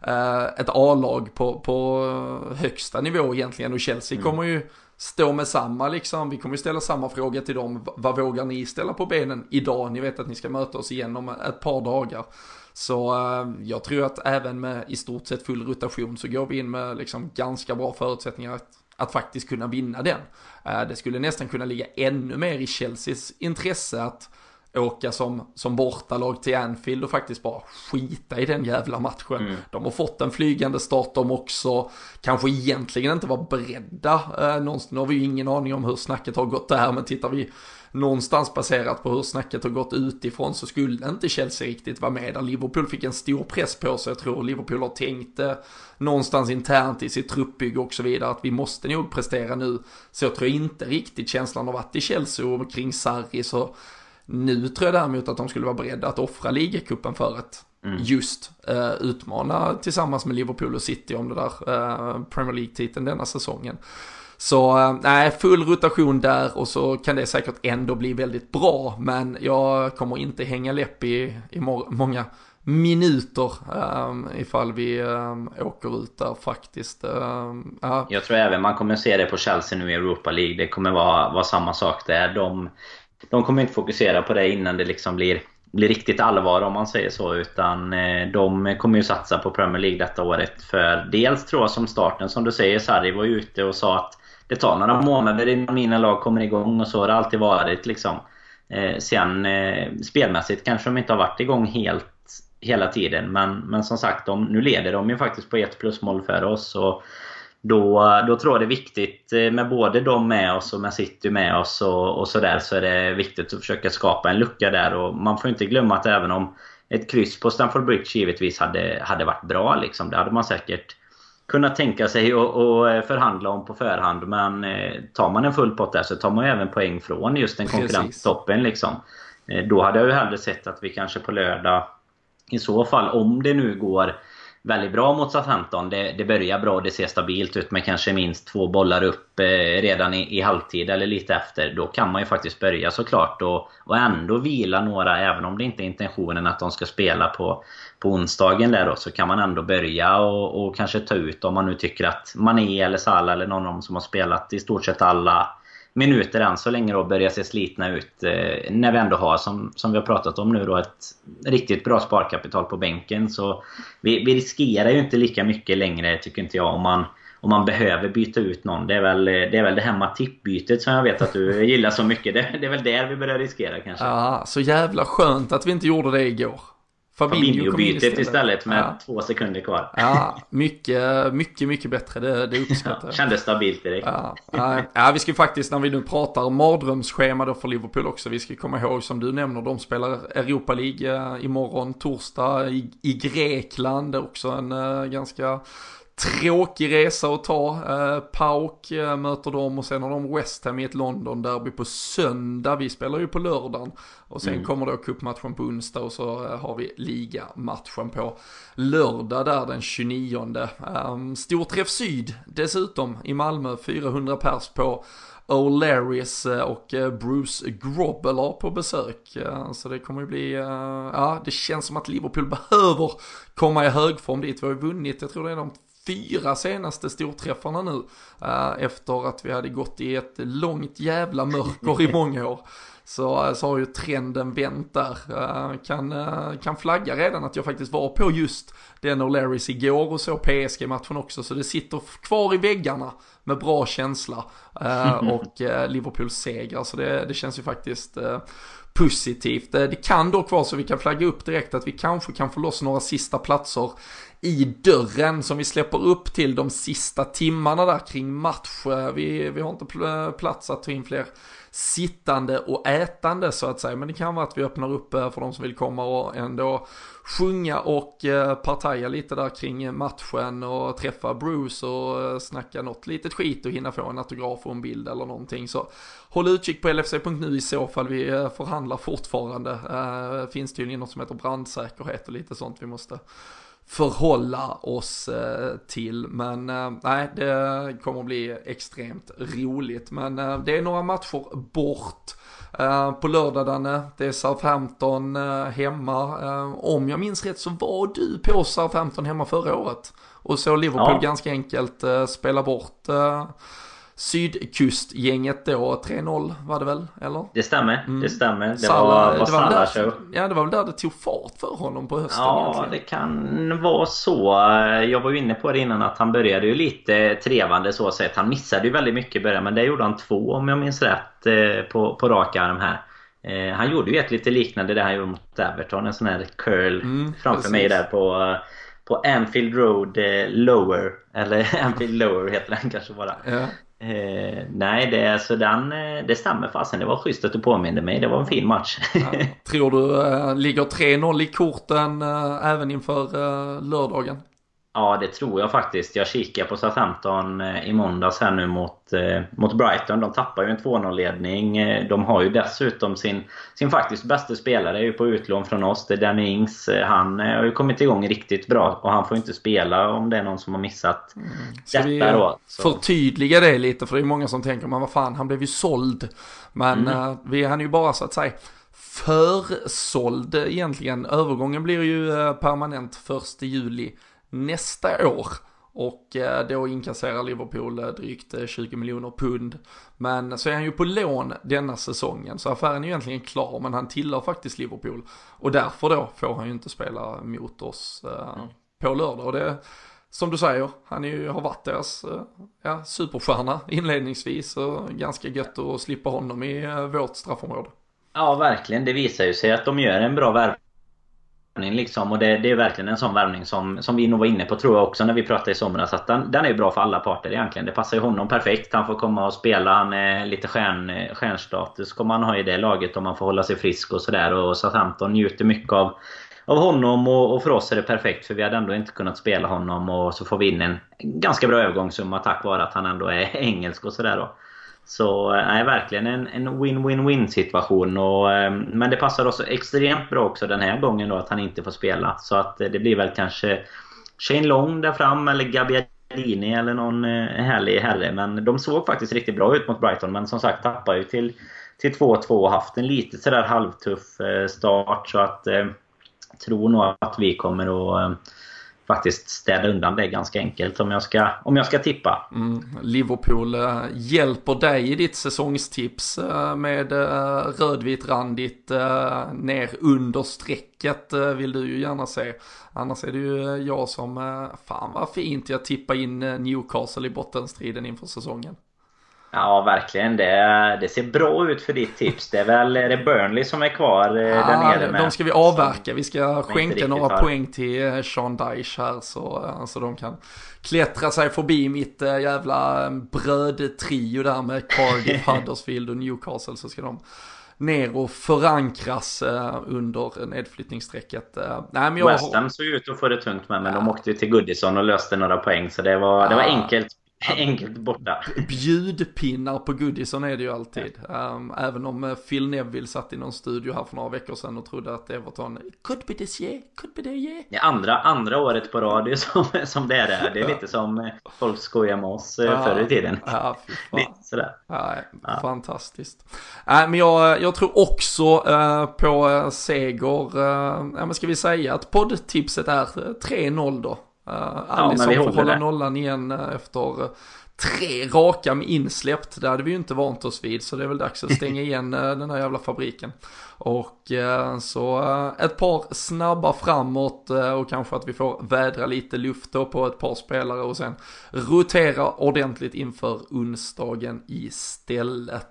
eh, ett A-lag på, på högsta nivå egentligen. Och Chelsea mm. kommer ju stå med samma liksom. Vi kommer ställa samma fråga till dem. Vad vågar ni ställa på benen idag? Ni vet att ni ska möta oss igen om ett par dagar. Så eh, jag tror att även med i stort sett full rotation så går vi in med liksom ganska bra förutsättningar att, att faktiskt kunna vinna den. Eh, det skulle nästan kunna ligga ännu mer i Chelseas intresse att åka som, som bortalag till Anfield och faktiskt bara skita i den jävla matchen. Mm. De har fått en flygande start de också. Kanske egentligen inte var beredda. Eh, någonstans, nu har vi ju ingen aning om hur snacket har gått där, men tittar vi någonstans baserat på hur snacket har gått utifrån så skulle inte Chelsea riktigt vara med där. Liverpool fick en stor press på sig. Jag tror Liverpool har tänkt eh, någonstans internt i sitt truppbygge och så vidare att vi måste nog prestera nu. Så jag tror inte riktigt känslan har varit i Chelsea och kring Sarri så nu tror jag däremot att de skulle vara beredda att offra ligacupen för att mm. just uh, utmana tillsammans med Liverpool och City om det där uh, Premier League-titeln denna säsongen. Så uh, nej, full rotation där och så kan det säkert ändå bli väldigt bra. Men jag kommer inte hänga läpp i, i många minuter um, ifall vi um, åker ut där faktiskt. Um, uh. Jag tror även man kommer se det på Chelsea nu i Europa League. Det kommer vara, vara samma sak där. De de kommer inte fokusera på det innan det liksom blir, blir riktigt allvar om man säger så. Utan eh, de kommer ju satsa på Premier League detta året. För dels tror jag som starten, som du säger, Sarri var ju ute och sa att det tar några månader innan mina lag kommer igång och så har det alltid varit liksom. Eh, sen eh, spelmässigt kanske de inte har varit igång helt hela tiden. Men, men som sagt, de, nu leder de ju faktiskt på ett plusmål för oss. Och då, då tror jag det är viktigt eh, med både dem med oss och med City med oss och, och sådär så är det viktigt att försöka skapa en lucka där och man får inte glömma att även om ett kryss på Stamford Bridge givetvis hade, hade varit bra liksom. Det hade man säkert kunnat tänka sig och, eh, förhandla om på förhand. Men eh, tar man en full pott där så tar man ju även poäng från just en konkurrent toppen liksom. Då hade jag ju hellre sett att vi kanske på lördag i så fall, om det nu går väldigt bra mot Southampton. Det, det börjar bra och det ser stabilt ut med kanske minst två bollar upp eh, redan i, i halvtid eller lite efter. Då kan man ju faktiskt börja såklart och, och ändå vila några även om det inte är intentionen att de ska spela på, på onsdagen där då, så kan man ändå börja och, och kanske ta ut om man nu tycker att Mané eller Salah eller någon av dem som har spelat i stort sett alla minuter än så länge då börjar se slitna ut. Eh, när vi ändå har, som, som vi har pratat om nu då, ett riktigt bra sparkapital på bänken. Så vi, vi riskerar ju inte lika mycket längre, tycker inte jag, om man om man behöver byta ut någon. Det är väl det, är väl det här Matip-bytet som jag vet att du gillar så mycket. Det, det är väl där vi börjar riskera kanske. Ja, så jävla skönt att vi inte gjorde det igår. Fabinho-bytet istället. istället med ja. två sekunder kvar. Ja, mycket, mycket, mycket bättre. Det, det uppskattar jag. Kändes stabilt direkt. Ja, ja, vi ska faktiskt när vi nu pratar mardrömsschema då för Liverpool också. Vi ska komma ihåg som du nämner, de spelar Europa League eh, imorgon, torsdag i, i Grekland. Det är också en uh, ganska tråkig resa att ta. Eh, Pauk eh, möter dem och sen har de West Ham i ett London-derby på söndag. Vi spelar ju på lördagen. Och sen mm. kommer då cupmatchen på onsdag och så eh, har vi ligamatchen på lördag där den 29. Um, ehm, Storträff Syd dessutom i Malmö, 400 pers på O'Larrys eh, och eh, Bruce Grobbler på besök. Eh, så det kommer ju bli, ja det känns som att Liverpool behöver komma i högform dit. Vi har ju vunnit, jag tror det är de fyra senaste storträffarna nu. Efter att vi hade gått i ett långt jävla mörker i många år så, så har ju trenden vänt där. Kan, kan flagga redan att jag faktiskt var på just den och Larrys igår och så PSG-matchen också. Så det sitter kvar i väggarna med bra känsla. Och Liverpools seger. Så det, det känns ju faktiskt positivt. Det kan dock vara så vi kan flagga upp direkt att vi kanske kan få loss några sista platser i dörren som vi släpper upp till de sista timmarna där kring match. Vi, vi har inte plats att ta in fler sittande och ätande så att säga. Men det kan vara att vi öppnar upp eh, för de som vill komma och ändå sjunga och eh, partaja lite där kring matchen och träffa Bruce och eh, snacka något litet skit och hinna få en autograf och en bild eller någonting. Så håll utkik på LFC.nu i så fall vi förhandlar fortfarande. Finns tydligen något som heter brandsäkerhet och lite sånt vi måste förhålla oss eh, till. Men eh, nej, det kommer att bli extremt roligt. Men eh, det är några matcher bort. På lördag Danne, det är Southampton hemma. Om jag minns rätt så var du på Southampton hemma förra året. Och så Liverpool ja. ganska enkelt spela bort sydkustgänget då, 3-0 var det väl, eller? Det stämmer, mm. det stämmer. Det Sala, var, var, det var där, show. Ja, det var väl där det tog fart för honom på hösten Ja, egentligen. det kan vara så. Jag var ju inne på det innan att han började ju lite trevande så sett. Han missade ju väldigt mycket i början, men det gjorde han två om jag minns rätt eh, på, på rak arm här. Eh, han gjorde ju ett lite liknande det han gjorde mot Everton, en sån här curl mm, framför precis. mig där på på Anfield Road eh, Lower. Eller Anfield Lower heter den kanske bara. Ja. Eh, nej, det, alltså den, eh, det stämmer fasen. Det var schysst att du påminde mig. Det var en fin match. Ja. Tror du eh, ligger 3-0 i korten eh, även inför eh, lördagen? Ja, det tror jag faktiskt. Jag kikar på Southampton eh, i måndags här nu mot, eh, mot Brighton. De tappar ju en 2-0-ledning. Eh, de har ju dessutom sin, sin faktiskt bästa spelare är ju på utlån från oss. Det är Danny Ings. Han har ju kommit igång riktigt bra och han får inte spela om det är någon som har missat mm. Ska detta vi då. Så. förtydliga det lite? För det är många som tänker, men vad fan, han blev ju såld. Men mm. vi, han är ju bara så att säga försåld egentligen. Övergången blir ju permanent 1 juli nästa år. Och eh, då inkasserar Liverpool eh, drygt 20 eh, miljoner pund. Men så är han ju på lån denna säsongen. Så affären är egentligen klar men han tillhör faktiskt Liverpool. Och därför då får han ju inte spela mot oss mm. på lördag. Och det, som du säger, han är ju, har varit deras ja, superstjärna inledningsvis. Och ganska gött att slippa honom i vårt straffområde. Ja, verkligen. Det visar ju sig att de gör en bra värvning Liksom, och det, det, är verkligen en sån värvning som, som vi nog var inne på tror jag också när vi pratade i somras. Att den, den är bra för alla parter egentligen. Det passar ju honom perfekt. Han får komma och spela. Han är lite stjärn, stjärnstatus kommer han ha i det laget om han får hålla sig frisk och sådär. Och Southampton njuter mycket av, av honom och, och, för oss är det perfekt för vi hade ändå inte kunnat spela honom och så får vi in en ganska bra övergångssumma tack vare att han ändå är engelsk och sådär då. Så eh, nej, verkligen en, win-win-win situation. Och, ehm, men det passar oss extremt bra också den här gången då att han inte får spela. Så att eh, det blir väl kanske Shane Long där fram eller Gabbiadini eller någon eh, härlig herre. Men de såg faktiskt riktigt bra ut mot Brighton. Men som sagt tappar ju till, till 2-2 och haft en lite sådär halvtuff start. Så att tror nog att vi kommer att faktiskt städa undan det ganska enkelt om jag ska, om jag ska tippa. Mm, Liverpool eh, hjälper dig i ditt säsongstips eh, med eh, rödvitt randigt ner under strecket vill du ju gärna se. Annars är det ju jag som, fan vad fint jag tippar in Newcastle i bottenstriden inför säsongen. Ja, verkligen. Det, det ser bra ut för ditt tips. Det är väl är det Burnley som är kvar eh, ja, där nere med. De ska vi avverka. Vi ska skänka några har. poäng till eh, Sean Dyche här så, eh, så de kan klättra sig förbi mitt jävla brödtrio där med Cardiff, Huddersfield och Newcastle så ska de ner och förankras under nedflyttningsstrecket. Nej, men jag West Ham såg ut att få det tungt med, men ja. de åkte ju till Goodison och löste några poäng. Så det var, det var enkelt Enkelt borta. Bjudpinnar på Goodison är det ju alltid. Um, även om eh, Phil Neville satt i någon studio här för några veckor sedan och trodde att Everton could be this year, could be that year. Ja, andra, andra året på rad är som, som det är det. Det är lite som eh, folk skojar med oss eh, ja, förr i tiden. Ja, sådär. Ja, ja. Fantastiskt. Äh, men jag, jag tror också uh, på seger. Uh, ja, men ska vi säga att poddtipset är 3-0 då? Uh, Alisson ja, får hålla det. nollan igen uh, efter uh, tre raka med insläppt. Det hade vi ju inte vant oss vid. Så det är väl dags att stänga igen den här jävla fabriken. Och så ett par snabba framåt och kanske att vi får vädra lite luft då på ett par spelare och sen rotera ordentligt inför onsdagen istället.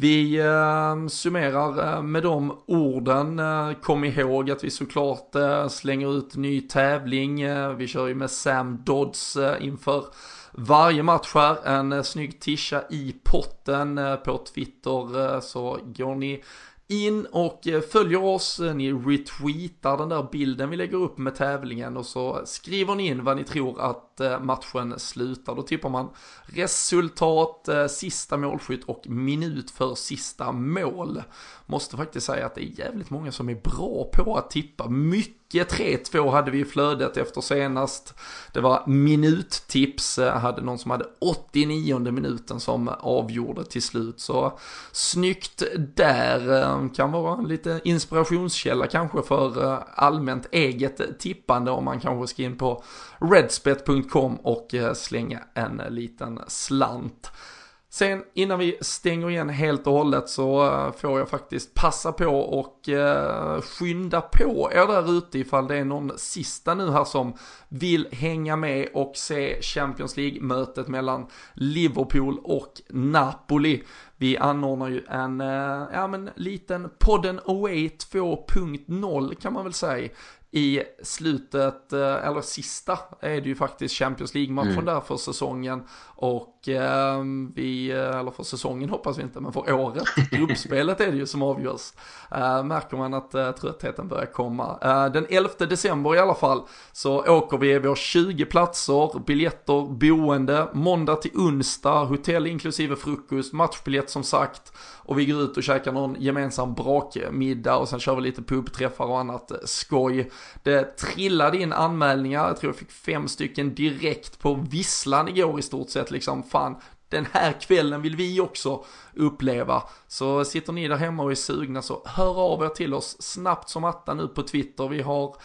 Vi eh, summerar eh, med de orden. Eh, kom ihåg att vi såklart eh, slänger ut ny tävling. Eh, vi kör ju med Sam Dodds eh, inför varje match här. En snygg tisha i potten på Twitter så går ni in och eh, följer oss, eh, ni retweetar den där bilden vi lägger upp med tävlingen och så skriver ni in vad ni tror att eh, matchen slutar. Då tippar man resultat, sista målskytt och minut för sista mål. Måste faktiskt säga att det är jävligt många som är bra på att tippa. Mycket 3-2 hade vi i flödet efter senast. Det var minuttips, eh, hade någon som hade 89 minuten som avgjorde till slut. Så snyggt där, eh, kan vara lite inspirationskälla kanske för eh, allmänt eget tippande om man kanske ska in på redspet.com och slänga en liten slant. Sen innan vi stänger igen helt och hållet så eh, får jag faktiskt passa på och eh, skynda på er där ute ifall det är någon sista nu här som vill hänga med och se Champions League-mötet mellan Liverpool och Napoli. Vi anordnar ju en, eh, ja men liten podden Away 2.0 kan man väl säga i slutet, eller sista, är det ju faktiskt Champions League-matchen mm. där för säsongen. Och eh, vi, eller för säsongen hoppas vi inte, men för året, gruppspelet är det ju som avgörs. Eh, märker man att eh, tröttheten börjar komma. Eh, den 11 december i alla fall så åker vi, vi har 20 platser, biljetter, boende, måndag till onsdag, hotell inklusive frukost, matchbiljett som sagt. Och vi går ut och käkar någon gemensam brakmiddag och sen kör vi lite pubträffar och annat eh, skoj. Det trillade in anmälningar, jag tror jag fick fem stycken direkt på visslan igår i stort sett liksom, fan, den här kvällen vill vi också uppleva. Så sitter ni där hemma och är sugna så hör av er till oss snabbt som attan nu på Twitter. Vi har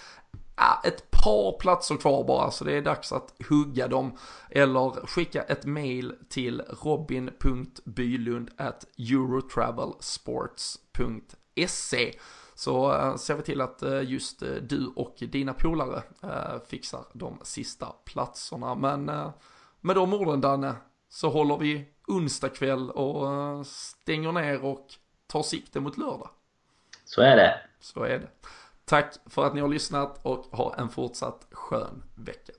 ett par platser kvar bara så det är dags att hugga dem. Eller skicka ett mail till robin.bylund eurotravelsports.se så äh, ser vi till att äh, just äh, du och dina polare fixar de sista platserna. Men med de orden Danne, så håller vi onsdag kväll och eh, stänger ner och tar sikte mot lördag. Så är det. Så är det. Tack för att ni har lyssnat och ha en fortsatt skön vecka.